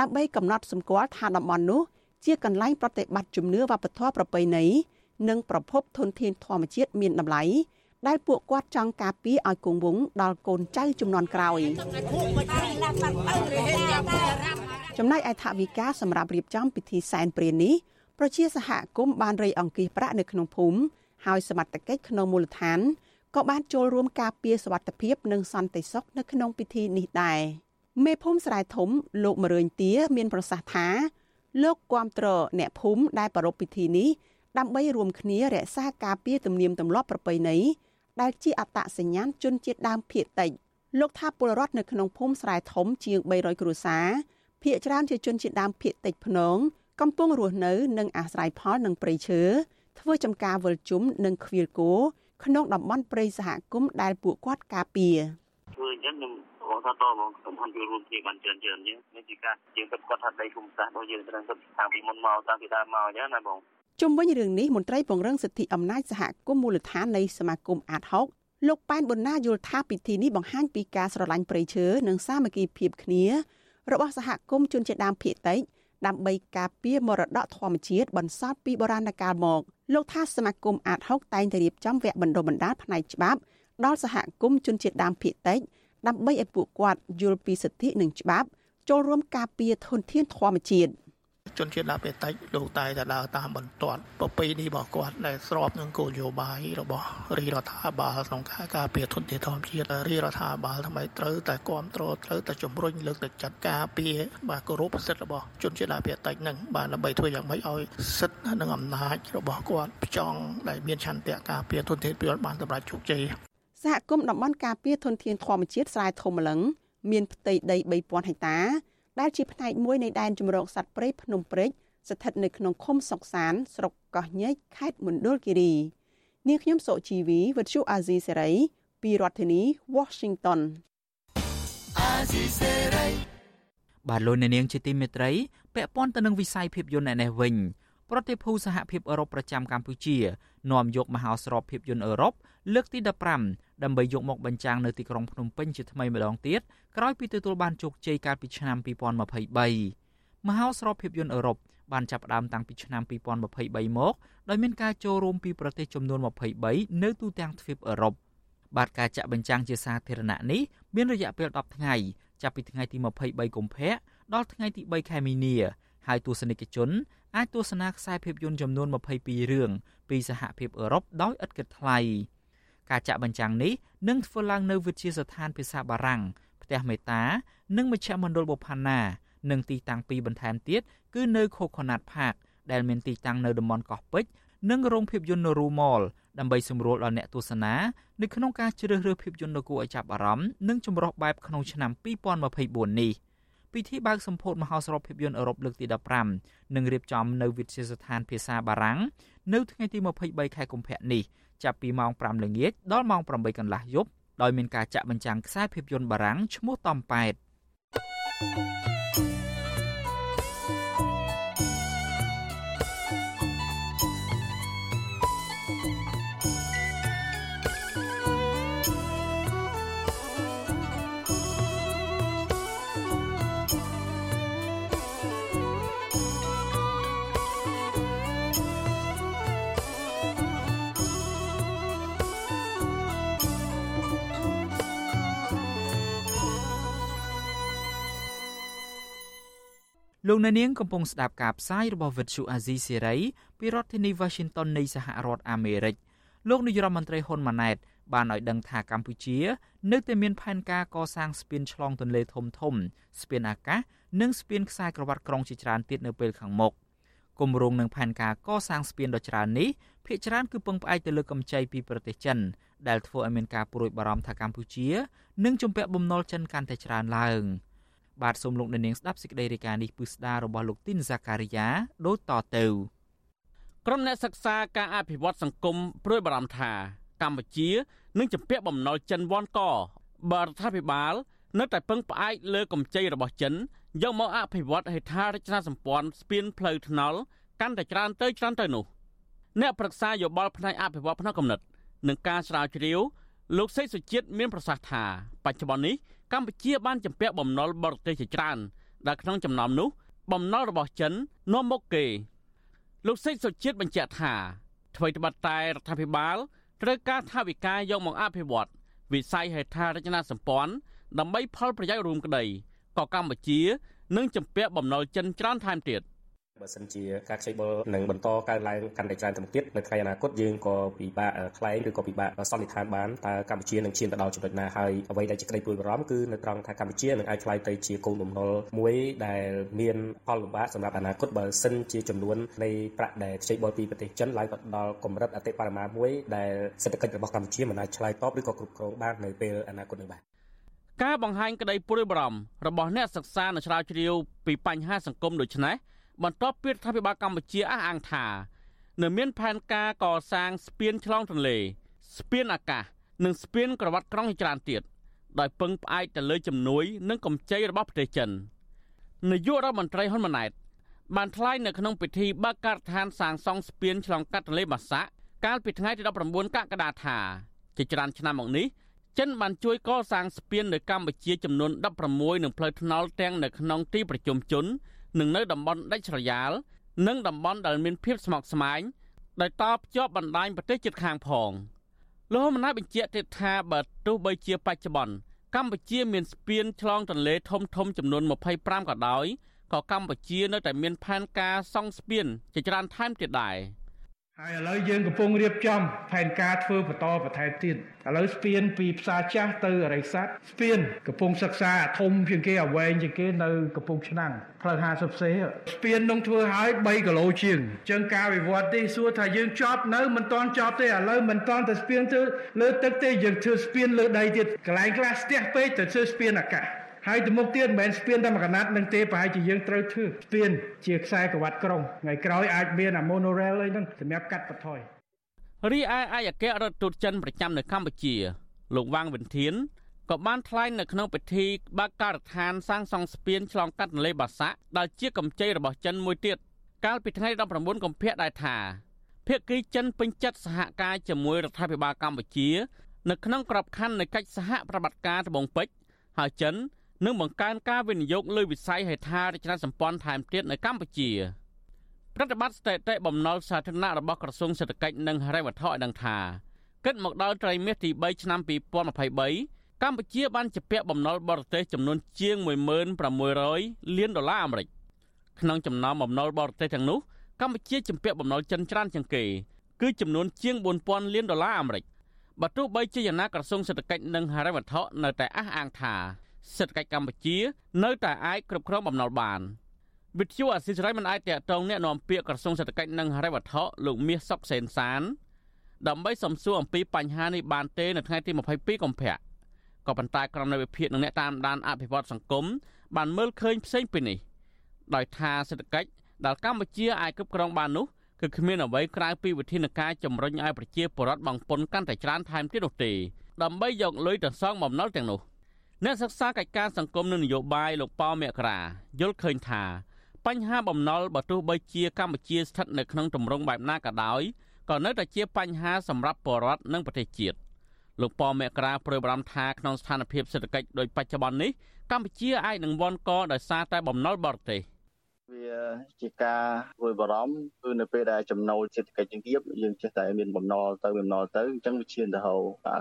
ដើម្បីកំណត់សម្គាល់ថាតំបន់នោះជាកន្លែងប្រតិបត្តិជំនឿវប្បធម៌ប្រពៃណីនិងប្រភពធនធានធម្មជាតិមានតម្លៃ ដែលពួកគាត់ចង់ការពារឲ្យគង់វង្សដល់កូនចៅចំនួនក្រោយចំណែកឯថវិកាសម្រាប់រៀបចំពិធីសែនព្រេននេះប្រជាសហគមន៍បានរៃអង្គាសប្រាក់នៅក្នុងភូមិហើយសមត្ថកិច្ចក្នុងមូលដ្ឋានក៏បានចូលរួមការពារសវត្ថិភាពនិងសន្តិសុខនៅក្នុងពិធីនេះដែរមេភូមិស្រែធំលោកមរឿញទាមានប្រសាសន៍ថា លោកគាំទ្រអ្នកភូមិដែលប្រារព្ធពិធីនេះដើម្បីរួមគ្នារក្សាការពារទំនៀមទម្លាប់ប្រពៃណី ដែលជាអត្តសញ្ញាណជនជាតិដើមភាគតិចលោកថាពលរដ្ឋនៅក្នុងភូមិស្រែធំជាង300គ្រួសារភាគច្រើនជាជនជាតិដើមភាគតិចភ្នងកំពុងរស់នៅនិងអាស្រ័យផលនឹងព្រៃឈើធ្វើចំការវិលជុំនិងខ្វៀលគោក្នុងតំបន់ព្រៃសហគមន៍ដែលពួកគាត់ការពារធ្វើអញ្ចឹងខ្ញុំបងថាតបងខ្ញុំបានចូលរួមគ្នាបានច្រើនច្រើនអញ្ចឹងនេះជាការយើងគិតគាត់ថាដីភូមិសាស្ត្ររបស់យើងត្រូវគិតតាំងពីមុនមកតាំងពីដើមមកអញ្ចឹងណាបង ជុំវិញរឿងនេះមន្ត្រីពង្រឹងសិទ្ធិអំណាចសហគមន៍មូលដ្ឋាននៃសមាគមអាតហុកលោកប៉ែនប៊ុនណាយល់ថាពិធីនេះបង្ហាញពីការស្រឡាញ់ព្រៃឈើនិងសាមគ្គីភាពគ្នារបស់សហគមន៍ជនជាតិដើមភាគតិចដើម្បីការពារមរតកធម្មជាតិបន្សល់ពីបុរាណកាលមក លោកថាសមាគមអាតហុកតែងតែរៀបចំវគ្គបណ្ដុះបណ្ដាលផ្នែកច្បាប់ដល់សហគមន៍ជនជាតិដើមភាគតិចដើម្បីឲ្យពួកគាត់យល់ពីសិទ្ធិនិងច្បាប់ចូលរួមការពារធនធានធម្មជាតិ ជនជាតិដើមភាគតិចលោកតែតែដើរតាមបន្ទាត់ប្រពៃនេះរបស់គាត់ដែលស្របនឹងគោលនយោបាយរបស់រាជរដ្ឋាភិបាលក្នុងការការពារធនធានធម្មជាតិរាជរដ្ឋាភិបាលថ្មីត្រូវតែគ្រប់គ្រងត្រូវតែជំរុញលើកទឹកចិត្តការពារបាទគោរពសិទ្ធិរបស់ជនជាតិដើមភាគតិចនឹងបាទដើម្បីធ្វើយ៉ាងម៉េចឲ្យសិទ្ធិនិងអំណាចរបស់គាត់ចង់ដែលមានឆន្ទៈការពារធនធានប្រយោជន៍បានសម្រេចជោគជ័យសហគមន៍តំបន់ការពារធនធានធម្មជាតិស្រែធំម្លឹងមានផ្ទៃដី3000ហិកតា ដែលជាផ្នែកមួយនៃដែនជម្រកសត្វព្រៃភ្នំព្រេចស្ថិតនៅក្នុងឃុំសុកសាន ស្រុកកោះញែកខេត្តមណ្ឌលគិរីនាងខ្ញុំសុជីវីវិទ្យុអាស៊ីសេរីពីរដ្ឋធានី Washington អាស៊ីសេរីបាទលោកអ្នកនាងជាទីមេត្រីពាក់ព័ន្ធទៅនឹងវិស័យភាពយន្តឯនេះវិញប្រតិភូសហភាពអឺរ៉ុបប្រចាំកម្ពុជា នាំយកមហោស្រពភាពយន្តអឺរ៉ុប លើកទី15ដើម្បីយកមកបញ្ចាំងនៅទីក្រុងភ្នំពេញជាថ្មីម្ដងទៀតក្រោយពីទទួលបានជោគជ័យកាលពីឆ្នាំ2023មហោស្រពភាពយន្តអឺរ៉ុបបានចាប់ផ្ដើមតាំងពីឆ្នាំ2023មកដោយមានការចូលរួមពីប្រទេសចំនួន23នៅទូទាំងទ្វីបអឺរ៉ុបបាទការចាក់បញ្ចាំងជាសាធារណៈនេះមានរយៈពេល10ថ្ងៃចាប់ពីថ្ងៃទី23កុម្ភៈដល់ថ្ងៃទី3ខែមីនាហើយទស្សនិកជនអាចទស្សនាខ្សែភាពយន្តចំនួន22រឿងពីសហភាពអឺរ៉ុបដោយឥតគិតថ្លៃ ការចាក់បញ្ចាំងនេះនឹងធ្វើឡើងនៅវិទ្យាស្ថានភាសាបារាំងផ្ទះមេតា និងមជ្ឈមណ្ឌលបុផាណានិងទីតាំងពីរបន្ថែមទៀតគឺនៅ Coconut Park ដែលមានទីតាំងនៅតំបន់កោះពេជ្រនិងរោងភាពយន្ត Noru Mall ដើម្បីសម្រួលដល់អ្នកទស្សនានៅក្នុងការជ្រើសរើសភាពយន្តដ៏គួរឲ្យចាប់អារម្មណ៍និងចម្រុះបែបក្នុងឆ្នាំ2024នេះពិធីបើកសម្ពោធមហោស្រពភាពយន្តអឺរ៉ុបលើកទី15នឹងរៀបចំនៅវិទ្យាស្ថានភាសាបារាំងនៅថ្ងៃទី23ខែកុម្ភៈនេះ ចាប់ពីម៉ោង5ល្ងាចដល់ម៉ោង8កន្លះយប់ដោយមានការចាក់បញ្ចាំងខ្សែភាពយន្តបារាំងឈ្មោះតំប៉ែត thank you លោកអ្នកនាងកំពុងស្ដាប់ការផ្សាយរបស់វិទ្យុអាស៊ីសេរីពីរដ្ឋធានី Washington នៃសហរដ្ឋអាមេរិកលោកនាយរដ្ឋមន្ត្រីហ៊ុនម៉ាណែតបានឲ្យដឹងថាកម្ពុជា នៅតែមានផែនការកសាងស្ពានឆ្លងទន្លេធំធំ ស្ពានអាកាសនិងស្ពានខ្សែក្រវ៉ាត់ក្រុងជាច្រើនទៀតនៅពេលខាងមុខគម្រោងនឹងផែនការកសាងស្ពានដ៏ច្រើននេះភាគច្រើនគឺពឹងផ្អែកទៅលើកម្ចីពីប្រទេសចិនដែលធ្វើឲ្យមានការព្រួយបារម្ភថាកម្ពុជានឹងជំពាក់បំណុលចិនកាន់តែច្រើនឡើង បាទសូមលោកអ្នកនាងស្ដាប់សេចក្តីរាយការណ៍នេះពិស្ដាររបស់លោកទីនហ្សាការីយ៉ាដូចតទៅក្រុមអ្នកសិក្សាការអភិវឌ្ឍសង្គមព្រួយបារម្ភថាកម្ពុជានឹងជំពាក់បំណុលចិនវ៉ាន់កបើរដ្ឋាភិបាលនៅតែពឹងផ្អែកលើកម្ចីរបស់ចិនយកមកអភិវឌ្ឍហេដ្ឋារចនាសម្ព័ន្ធស្ពានផ្លូវថ្នល់កាន់តែច្រើនទៅច្រើនទៅនោះអ្នកប្រឹក្សាយោបល់ផ្នែកអភិវឌ្ឍផ្នែកកំណត់និងការស្រាវជ្រាវលោកសេកសុជាតិមានប្រសាសន៍ថាបច្ចុប្បន្ននេះ កម្ពុជាបានជំពាក់បំណុលបរទេសជាច្រើនដែលក្នុងចំណោមនោះ បំណុលរបស់ចិននាំមុខគេ លោកសេកសុជាតិបញ្ជាក់ថាអ្វីត្បិតតែរដ្ឋាភិបាលត្រូវការថវិកាយកមកអភិវឌ្ឍវិស័យហេដ្ឋារចនាសម្ព័ន្ធដើម្បីផលប្រយោជន៍រួមក្តីក៏កម្ពុជានឹងជំពាក់បំណុលចិនច្រើនថែមទៀត បើសិនជាការខ្ចីបុលនឹងបន្តកើនឡើងកាន់តែច្រើនទៅមុខទៀតនៅថ្ងៃអនាគតយើងក៏ពិបាកខ្លែងឬក៏ពិបាកសន្និដ្ឋានបានតើកម្ពុជានឹងឈានទៅដល់ចំណុចណាហើយអ្វីដែលជាក្តីព្រួយបារម្ភគឺនៅត្រង់ថាកម្ពុជានឹងអាចខ្លាយទៅជាកូនបំណុលមួយដែលមានផលលំបាកសម្រាប់អនាគតបើសិនជាចំនួននៃប្រាក់ដែលខ្ចីបុលពីប្រទេសចិនឡើងទៅដល់កម្រិតអតិបរមាមួយដែលសេដ្ឋកិច្ចរបស់កម្ពុជាមិនអាចឆ្លើយតបឬក៏គ្រប់គ្រងបាននៅពេលអនាគតនេះបាទការបង្ហាញក្តីព្រួយបារម្ភរបស់អ្នកសិក្សានិងស្រាវជ្រាវពីបញ្ហាសង្គមដូចនេះ បន្ទាប់ពីរដ្ឋាភិបាលកម្ពុជាអះអាងថានៅមានផែនការកសាងស្ពានឆ្លងទន្លេ ស្ពានអាកាស និងស្ពានក្រវ៉ាត់ក្រុងជាច្រើនទៀតដោយពឹងផ្អែកទៅលើជំនួយ និងកម្ចីរបស់ប្រទេសចិននាយករដ្ឋមន្ត្រីហ៊ុនម៉ាណែតបានថ្លែងនៅក្នុងពិធីបើកការដ្ឋានសាងសង់ស្ពានឆ្លងកាត់ទន្លេបាសាក់កាលពីថ្ងៃទី19កក្កដាថាជាច្រើនឆ្នាំមកនេះចិនបានជួយកសាងស្ពាននៅកម្ពុជាចំនួន16នឹងផ្លូវថ្នល់ទាំងនៅក្នុងទីប្រជុំជន និងនៅតំបន់ដាច់ស្រយាល និងតំបន់ដែលមានភាពស្មុគស្មាញដោយតភ្ជាប់បណ្ដាញប្រទេសជិតខាងផងលោកមណាបញ្ជាក់ទៀតថាបើទោះបីជាបច្ចុប្បន្នកម្ពុជាមានស្ពានឆ្លងទន្លេធំធំចំនួន25ក៏ដោយក៏កម្ពុជានៅតែមានផែនការសង់ស្ពានជាច្រើនថែមទៀតដែរ។ ហើយឥឡូវយើងកំពុងរៀបចំផែនការធ្វើបន្តបន្ថែមទៀតឥឡូវស្ពានពីផ្សារចាស់ទៅអរិយស័ព្ទស្ពានកំពុងសិក្សាធំជាងគេអវែងជាងគេនៅកំពង់ឆ្នាំងផ្លូវ50សេស្ពាននឹងធ្វើឲ្យ3គីឡូជាងអញ្ចឹងការវិវត្តទេសួរថាយើងចប់នៅមិនទាន់ចប់ទេឥឡូវមិនទាន់តែស្ពានទៅលើទឹកទេយើងធ្វើស្ពានលើដីទៀតកន្លែងខ្លះស្ទះពេកទៅធ្វើស្ពានអាកាស ហើយទៅមុខទៀតមិនមែនស្ពានតែមួយកណាត់នឹងទេប្រហែលជាយើងត្រូវធ្វើស្ពានជាខ្សែក្រវ៉ាត់ក្រុងថ្ងៃក្រោយអាចមានអា monorail អីហ្នឹងសម្រាប់កាត់បន្ថយរីឯឯកអគ្គរដ្ឋទូតចិនប្រចាំនៅកម្ពុជា លោកវាងវិនធានក៏បានថ្លែងនៅក្នុងពិធីបើកការដ្ឋានសាងសង់ស្ពានឆ្លងកាត់ទន្លេបាសាក់ដែលជាកម្ចីរបស់ចិនមួយទៀតកាលពីថ្ងៃ19កុម្ភៈដែរថាភាគីចិនពេញចិត្តសហការជាមួយរដ្ឋាភិបាលកម្ពុជា នៅក្នុងក្របខ័ណ្ឌនៃកិច្ចសហប្រតិបត្តិការត្បូងពេជ្រហើយចិន និងបង្កើនការវិនិយោគលើវិស័យហេដ្ឋារចនាសម្ព័ន្ធថែមទៀតនៅកម្ពុជាប្រតិបត្តិស្ថិតិបំណុលសាធារណៈរបស់ក្រសួងសេដ្ឋកិច្ចនិងហិរញ្ញវត្ថុឲ្យដឹងថាគិតមកដល់ត្រីមាសទី3ឆ្នាំ2023កម្ពុជាបានជាពាក់បំណុលបរទេសចំនួនជាង1600លានដុល្លារអាមេរិកក្នុងចំណោមបំណុលបរទេសទាំងនោះកម្ពុជាជំពាក់បំណុលចិនច្រើនជាងគេគឺចំនួនជាង4000លានដុល្លារអាមេរិកបើទោះបីជាយ៉ាងណាក្រសួងសេដ្ឋកិច្ចនិងហិរញ្ញវត្ថុនៅតែអះអាងថា សេដ្ឋកិច្ចកម្ពុជា នៅតែអាចគ្រប់គ្រងបំណុលបានវិទ្យុអសិរ័យមិនអាចតតងแนะនាំពាក្យក្រសួងសេដ្ឋកិច្ចនិងហិរញ្ញវត្ថុលោកមាសសុកសេនសានដើម្បីសំសួរអំពីបញ្ហានេះបានទេនៅថ្ងៃទី22កុម្ភៈក៏ប៉ុន្តែក្រុមនៃវិភាគនិងអ្នកតាមដានអភិវឌ្ឍសង្គមបានមើលឃើញផ្សេងពីនេះដោយថាសេដ្ឋកិច្ចដែលកម្ពុជាអាចគ្រប់គ្រងបាននោះគឺគ្មានអ្វីក្រៅពីវិធានការជំរុញឲ្យប្រជាពលរដ្ឋបង់ពន្ធកាន់តែច្រើនថែមទៀតនោះទេដើម្បីយកលុយទៅសងបំណុលទាំងនោះ អ្នកសិក្សាកិច្ចការសង្គមនិងនយោបាយលោកប៉ោមករាយល់ឃើញថាបញ្ហាបំណុលបើទោះបីជាកម្ពុជាស្ថិតនៅក្នុងទម្រង់បែបណាក៏ដោយក៏នៅតែជាបញ្ហាសម្រាប់ប្រជាពលរដ្ឋនិងប្រទេសជាតិលោកប៉ោមករាប្រួយបារម្ភថាក្នុងស្ថានភាពសេដ្ឋកិច្ចដូចបច្ចុប្បន្ននេះកម្ពុជាអាចនឹងវាន់កដោយសារតែបំណុលបរទេស វាជាការរួយបារម្ភគឺនៅពេលដែលចំណូលសេដ្ឋកិច្ចយើងទាបយើងចេះតែមានបំណុលទៅបំណុលទៅអញ្ចឹងវាឈានទៅហៅ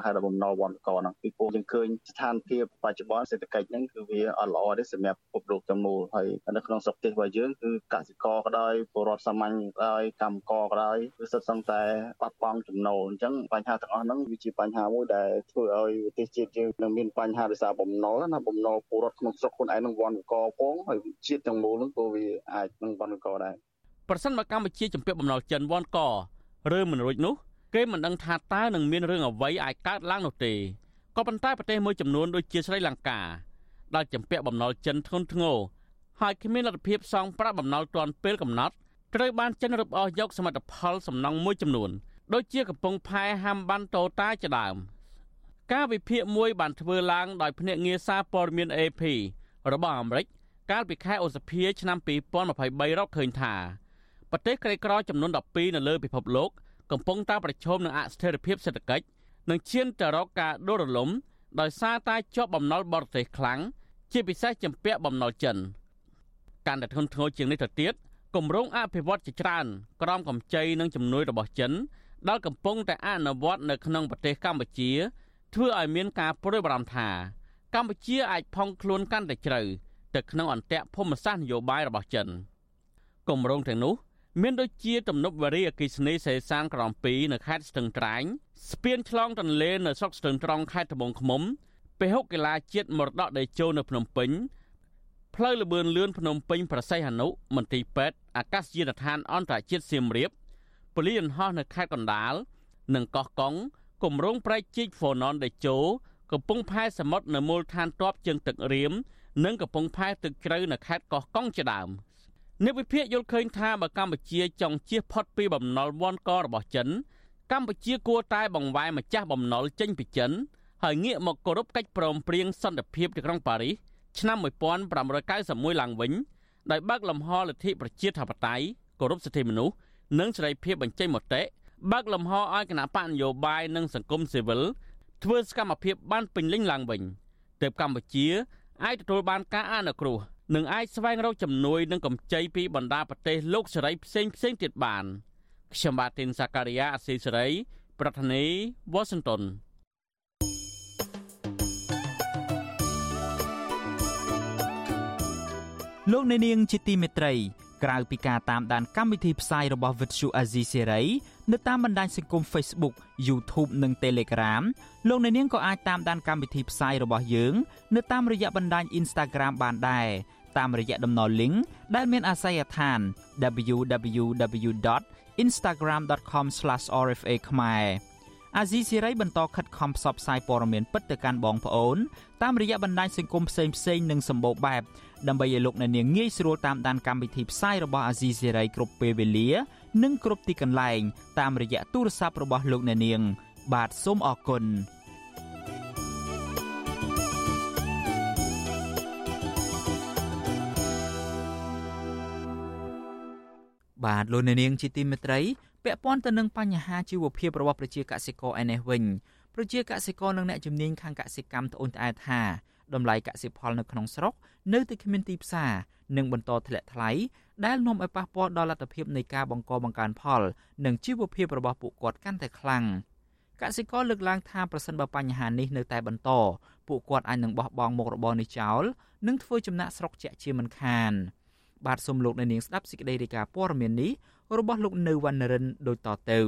ហៅថាបំណុលវណ្ឌកហ្នឹងពីព្រោះយើងឃើញស្ថានភាពបច្ចុប្បន្នសេដ្ឋកិច្ចហ្នឹងគឺវាអត់ល្អទេសម្រាប់ពិភពលោកទាំងមូលហើយនៅក្នុងស្រុកទេសរបស់យើងគឺកសិករក៏ដោយពលរដ្ឋសាមញ្ញក៏ដោយកម្មករក៏ដោយគឺសុទ្ធសឹងតែបាត់បង់ចំណូលអញ្ចឹងបញ្ហាទាំងអស់ហ្នឹងវាជាបញ្ហាមួយដែលធ្វើឲ្យប្រទេសជាតិយើងនឹងមានបញ្ហាដោយសារបំណុលណាបំណុលពលរដ្ឋក្នុងស្រុកខ្លួនឯងនឹងវណ្ឌកផងហើយជាតិទាំងមូលហ្នឹងក៏វាអាចនឹងវណ្ឌកដែរប្រសិនបើកម្ពុជាជំពាក់បំណុលចិនវណ្ឌកឬមិនរួចនោះគេមិនដឹងថាតើនឹងមានរឿងអ្វីអាចកើតឡើងនោះទេក៏ប៉ុន្តែប្រទេសមួយចំនួនដូចជាស្រីលង្កាដែលជំពាក់បំណុលចិនធ្ងន់ធ្ងរហើយគ្មានលទ្ធភាពសងប្រាក់បំណុលទាន់ពេលកំណត់ត្រូវបានចិនរឹបអូសយកសមិទ្ធផលសំណង់មួយចំនួនដូចជាកំពង់ផែហាំបានតូតាជាដើមការវិភាគមួយបានធ្វើឡើងដោយភ្នាក់ងារសារព័ត៌មាន AP របស់អាមេរិក កាលពីខែឧសភាឆ្នាំ2023រកឃើញថាប្រទេសក្រីក្រចំនួន12នៅលើពិភពលោកកំពុងតែប្រឈមនឹងអស្ថិរភាពសេដ្ឋកិច្ចនិងឈានទៅរកការដួលរលំដោយសារតែជាប់បំណុលបរទេសខ្លាំងជាពិសេសជំពាក់បំណុលចិនកាន់តែធ្ងន់ធ្ងរជាងនេះទៅទៀតគម្រោងអភិវឌ្ឍជាច្រើនក្រោមកម្ចីនិងជំនួយរបស់ចិនដែលកំពុងតែអនុវត្តនៅក្នុងប្រទេសកម្ពុជាធ្វើឲ្យមានការព្រួយបារម្ភថាកម្ពុជាអាចផុងខ្លួនកាន់តែជ្រៅ ទៅក្នុងអន្ទាក់ភូមិសាស្ត្រនយោបាយរបស់ចិនគម្រោងទាំងនោះ មានដូចជាទំនប់វារីអគិសនីសេសានក្រំ2នៅខេត្តស្ទឹងត្រែងស្ពានឆ្លងទន្លេនៅស្រុកស្ទឹងត្រង់ខេត្តត្បូងឃ្មុំពហុកីឡាជាតិមរតកដេជោនៅភ្នំពេញផ្លូវលបឿនលឿនភ្នំពេញប្រស័យហនុមន្ទីរពេទ្យអាកាសយានដ្ឋានអន្តរជាតិសៀមរាបពលានហោះនៅខេត្តកណ្ដាលនិងកោះកុងគម្រោងប្រែកជីកហ្វូណនដេជោកំពង់ផែសមុទ្រនៅមូលដ្ឋានទ័ពជើងទឹករៀម និងកំពង់ផែទឹកជ្រៅនៅខេត្តកោះកុងជាដើមអ្នកវិភាគយល់ឃើញថាបើកម្ពុជាចង់ជៀសផុតពីបំណុលវណ្ឌករបស់ចិន កម្ពុជាគួរតែបង្វែរម្ចាស់បំណុលចេញពីចិនហើយងាកមកគោរពកិច្ចព្រមព្រៀងសន្តិភាពទីក្រុងប៉ារីសឆ្នាំ1591ឡើងវិញដោយបើកលំហលទ្ធិប្រជាធិបតេយ្យគោរពសិទ្ធិមនុស្សនិងសេរីភាពបញ្ចេញមតិបើកលំហឲ្យគណៈបកនយោបាយនិងសង្គមស៊ីវិលធ្វើសកម្មភាពបានពេញលេញឡើងវិញទើបកម្ពុជា អាចទទួលបានការអនុគ្រោះនិងអាចស្វែងរកជំនួយនិងកម្ចីពីបណ្ដាប្រទេសលោកសេរីផ្សេងផ្សេងទៀតបានខ្ញុំបាទទីនសាការីយ៉ាអស៊ីសេរី ប្រធានាធិបតី Washington លោកអ្នកនាងជាទីមេត្រីក្រៅពីការតាមដានកម្មវិធីផ្សាយរបស់ Vuthu Azizi Serai នៅតាមបណ្ដាញសង្គម Facebook YouTube និង Telegram លោកអ្នកនាងក៏អាចតាមដានកម្មវិធីផ្សាយរបស់យើង នៅតាមរយៈបណ្ដាញ Instagram បានដែរតាមរយៈតំណ link ដែលមានអាសយដ្ឋាន www.instagram.com/rfa ខ្មែរអាស៊ីសេរីបន្តខិតខំផ្សព្វផ្សាយព័ត៌មានពិតទៅកាន់បងប្អូនតាមរយៈបណ្ដាញសង្គមផ្សេងផ្សេងនិងសម្បូរបែប ដើម្បីឲ្យលោកអ្នកនាងងាយស្រួលតាមដានកម្មវិធីផ្សាយរបស់អាស៊ីសេរីគ្រប់ពេលវេលា និងគ្រប់ទីកន្លែង តាមរយៈទូរស័ព្ទរបស់លោកអ្នកនាង បាទសូមអរគុណបាទលោកអ្នកនាងជាទីមេត្រីពាក់ព័ន្ធទៅនឹងបញ្ហាជីវភាពរបស់ប្រជាកសិករឯនេះវិញប្រជាកសិករនិងអ្នកជំនាញខាងកសិកម្មត្អូញត្អែថា តម្លៃកសិផលនៅក្នុងស្រុកនៅតែគ្មានទីផ្សារនិងបន្តធ្លាក់ថ្លៃដែលនាំឲ្យប៉ះពាល់ដល់លទ្ធភាពនៃការបង្កបង្កើនផល និងជីវភាពរបស់ពួកគាត់កាន់តែខ្លាំងកសិករលើកឡើងថាប្រសិនបើបញ្ហានេះនៅតែបន្តពួកគាត់អាចនឹងបោះបង់មុខរបរនេះចោលនិងធ្វើចំណាក់ស្រុកជាក់ជាមិនខាន បាទសូមលោកអ្នកនាងស្ដាប់សេចក្តីរាយការណ៍ព័ត៌មាននេះរបស់លោកនៅវណ្ណរិនដូចតទៅ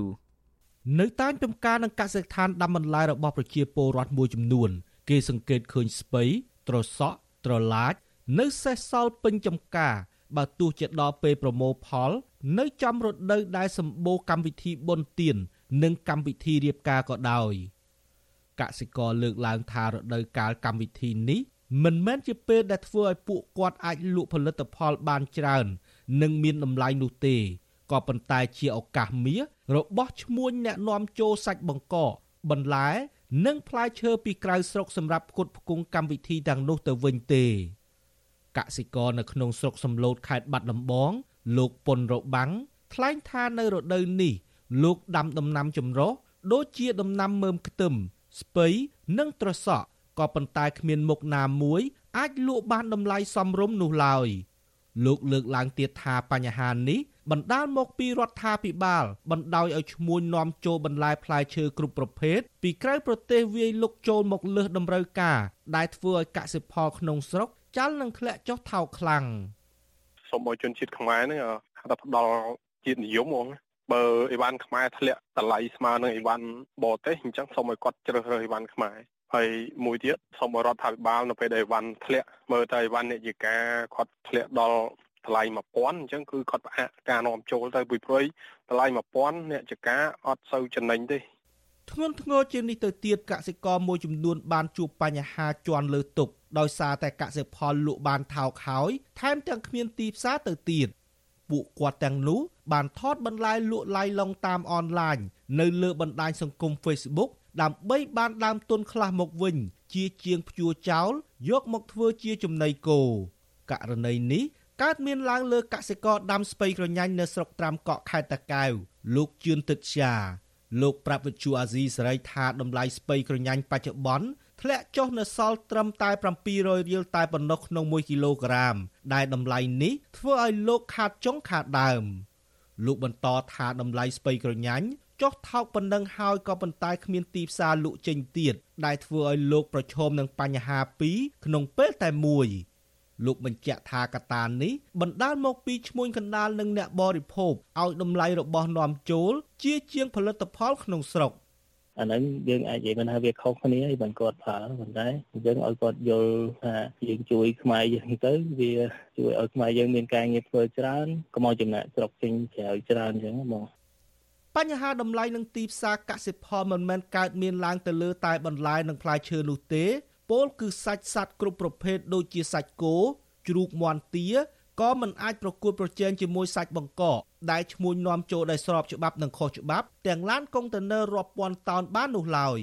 នៅតាមទំការនិងកសិដ្ឋានដាំបន្លែរបស់ប្រជាពលរដ្ឋមួយចំនួន គេសង្កេតឃើញស្ពៃត្រសក់ត្រឡាច នៅសេសសល់ពេញចំការ បើទោះជាដល់ពេលប្រមូលផល នៅចំរដូវដែលសម្បូរកម្មវិធីបុណ្យទាន និងកម្មវិធីរៀបការក៏ដោយកសិករលើកឡើងថារដូវកាលកម្មវិធីនេះមិនមែនជាពេលដែលធ្វើឲ្យពួកគាត់អាចលក់ផលិតផលបានច្រើន និងមានតម្លៃនោះទេក៏ប៉ុន្តែជាឱកាសមាសរបស់ឈ្មួញអ្នកនាំចូលសាច់បង្កបន្លែ និងផ្លែឈើពីក្រៅស្រុកសម្រាប់ផ្គត់ផ្គង់កម្មវិធីទាំងនោះទៅវិញទេកសិករនៅក្នុងស្រុកសំឡូតខេត្តបាត់ដំបង លោកពុនរបាំងថ្លែងថានៅរដូវនេះលោកដាំដំណាំចម្រុះដូចជាដំណាំមើមខ្ទឹមស្ពៃនិងត្រសក់ក៏ប៉ុន្តែគ្មានមុខណាមួយ អាចលក់បានតម្លៃសមរម្យនោះឡើយលោកលើកឡើងទៀតថាបញ្ហានេះ បណ្ដាលមកពីរដ្ឋាភិបាលបណ្ដោយឲ្យឈ្មួញនាំចូលបន្លែផ្លែឈើគ្រប់ប្រភេទពីក្រៅប្រទេសវាយលុកចូលមកលើសតម្រូវការ ដែលធ្វើឲ្យកសិផលក្នុងស្រុកចាល់នឹងធ្លាក់ចុះថោកខ្លាំងសូមឲ្យជនជាតិខ្មែរហ្នឹងថាផ្ដល់ជាតិនិយមហ្មងបើអីវ៉ាន់ខ្មែរធ្លាក់តម្លៃស្មើនឹងអីវ៉ាន់បរទេសអញ្ចឹងសូមឲ្យគាត់ជ្រើសរើសអីវ៉ាន់ខ្មែរហើយមួយទៀតសូមឲ្យរដ្ឋាភិបាលនៅពេលដែលអីវ៉ាន់ធ្លាក់មើលទៅអីវ៉ាន់អ្នកយិកាគាត់ធ្លាក់ដល់ តម្លៃ1000អញ្ចឹងគឺគាត់ផ្អាកការនាំចូលទៅពីព្រៃតម្លៃ1000អ្នកចកាអត់សូវចំណេញទេធ្ងន់ធ្ងរជាងនេះទៅទៀតកសិករមួយចំនួនបានជួបបញ្ហាជន់លើទុកដោយសារតែកសិផលលក់បានថោកហើយថែមទាំងគ្មានទីផ្សារទៅទៀតពួកគាត់ទាំងនោះបានថតបន្លែលក់ឡាយឡុងតាមអនឡាញនៅលើបណ្ដាញសង្គម Facebook ដើម្បីបានដើមទុនខ្លះមកវិញ ជាជាងភ្ជួរចោលយកមកធ្វើជាចំណីគោករណីនេះ កើតមានឡើងលើកសិករដាំស្ពៃក្រញាញ់នៅស្រុកត្រាំកក់ខេត្តតាកែវលោកជឿនទឹកជាលោកប្រាប់វិទ្យុអាស៊ីសេរីថាតម្លៃស្ពៃក្រញាញ់បច្ចុប្បន្នធ្លាក់ចុះនៅសល់ត្រឹមតែ700រៀលតែប៉ុណ្ណោះក្នុង1គីឡូក្រាម ដែលតម្លៃនេះធ្វើឲ្យលោកខាតចុងខាតដើម លោកបន្តថាតម្លៃស្ពៃក្រញាញ់ចុះថោកប៉ុណ្ណឹងហើយក៏ប៉ុន្តែគ្មានទីផ្សារលក់ចេញទៀតដែលធ្វើឲ្យលោកប្រឈមនឹងបញ្ហាពីរក្នុងពេលតែមួយ។ លោកបញ្ជាក់ថាកត្តានេះបណ្ដាលមកពីឈ្មួញកណ្ដាលនិងអ្នកបរិភោគឲ្យតម្លៃរបស់នាំចូលជាជាងផលិតផលក្នុងស្រុកអាហ្នឹងយើងអាចនិយាយមិនថាវាខុសគ្នាឯងបានគាត់ប្រើប៉ុន្តែយើងឲ្យគាត់យល់ថាយើងជួយខ្មែរយើងទៅវាជួយឲ្យខ្មែរយើងមានការងារធ្វើច្រើនកុំឲ្យចំណាក់ស្រុកចេញក្រៅច្រើនអញ្ចឹងបងបញ្ហាតម្លៃនឹងទីផ្សារកសិផលមិនមែនកើតមានឡើងទៅលើតែបន្លែនិងផ្លែឈើនោះទេ ពលគឺសាច់សត្វគ្រប់ប្រភេទដូចជាសាច់គោជ្រូកមាន់ទាក៏មិនអាចប្រកួតប្រជែងជាមួយសាច់បង្កកដែលឈ្មួញនាំចូលដោយស្របច្បាប់និងខុសច្បាប់ទាំងឡានកុងតឺន័ររាប់ពាន់តោនបាននោះឡើយ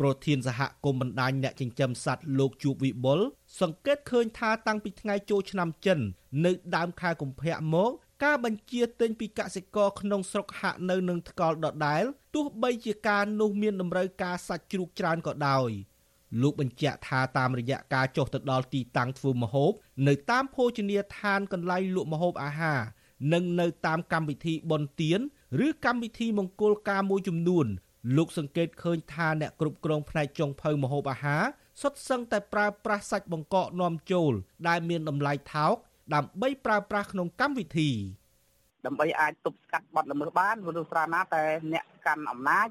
ប្រធានសហគមន៍បណ្ដាញអ្នកចិញ្ចឹមសត្វលោកជួបវិបុលសង្កេតឃើញថាតាំងពីថ្ងៃចូលឆ្នាំចិន នៅដើមខែកុម្ភៈមកការបញ្ជាទិញពីកសិករក្នុងស្រុកហាក់នៅនឹងថ្កល់ដដែលទោះបីជាការនោះមានតម្រូវការសាច់ជ្រូកច្រើនក៏ដោយ។ លោកបញ្ជាក់ថាតាមរយៈការចុះទៅដល់ទីតាំងធ្វើម្ហូប នៅតាមភោជនីយដ្ឋានកន្លែងលក់ម្ហូបអាហារនិងនៅតាមកម្មវិធីបុណ្យទានឬកម្មវិធីមង្គលការមួយចំនួនលោកសង្កេតឃើញថាអ្នកគ្រប់គ្រងផ្នែកចុងភៅម្ហូបអាហារសុទ្ធសឹងតែប្រើប្រាស់សាច់បង្កកនាំចូល ដែលមានតម្លៃថោកដើម្បីប្រើប្រាស់ក្នុងកម្មវិធី ដើម្បីអាចទប់ស្កាត់បទល្មើសបានមនុស្សស្រាណាតែអ្នកកាន់អំណាច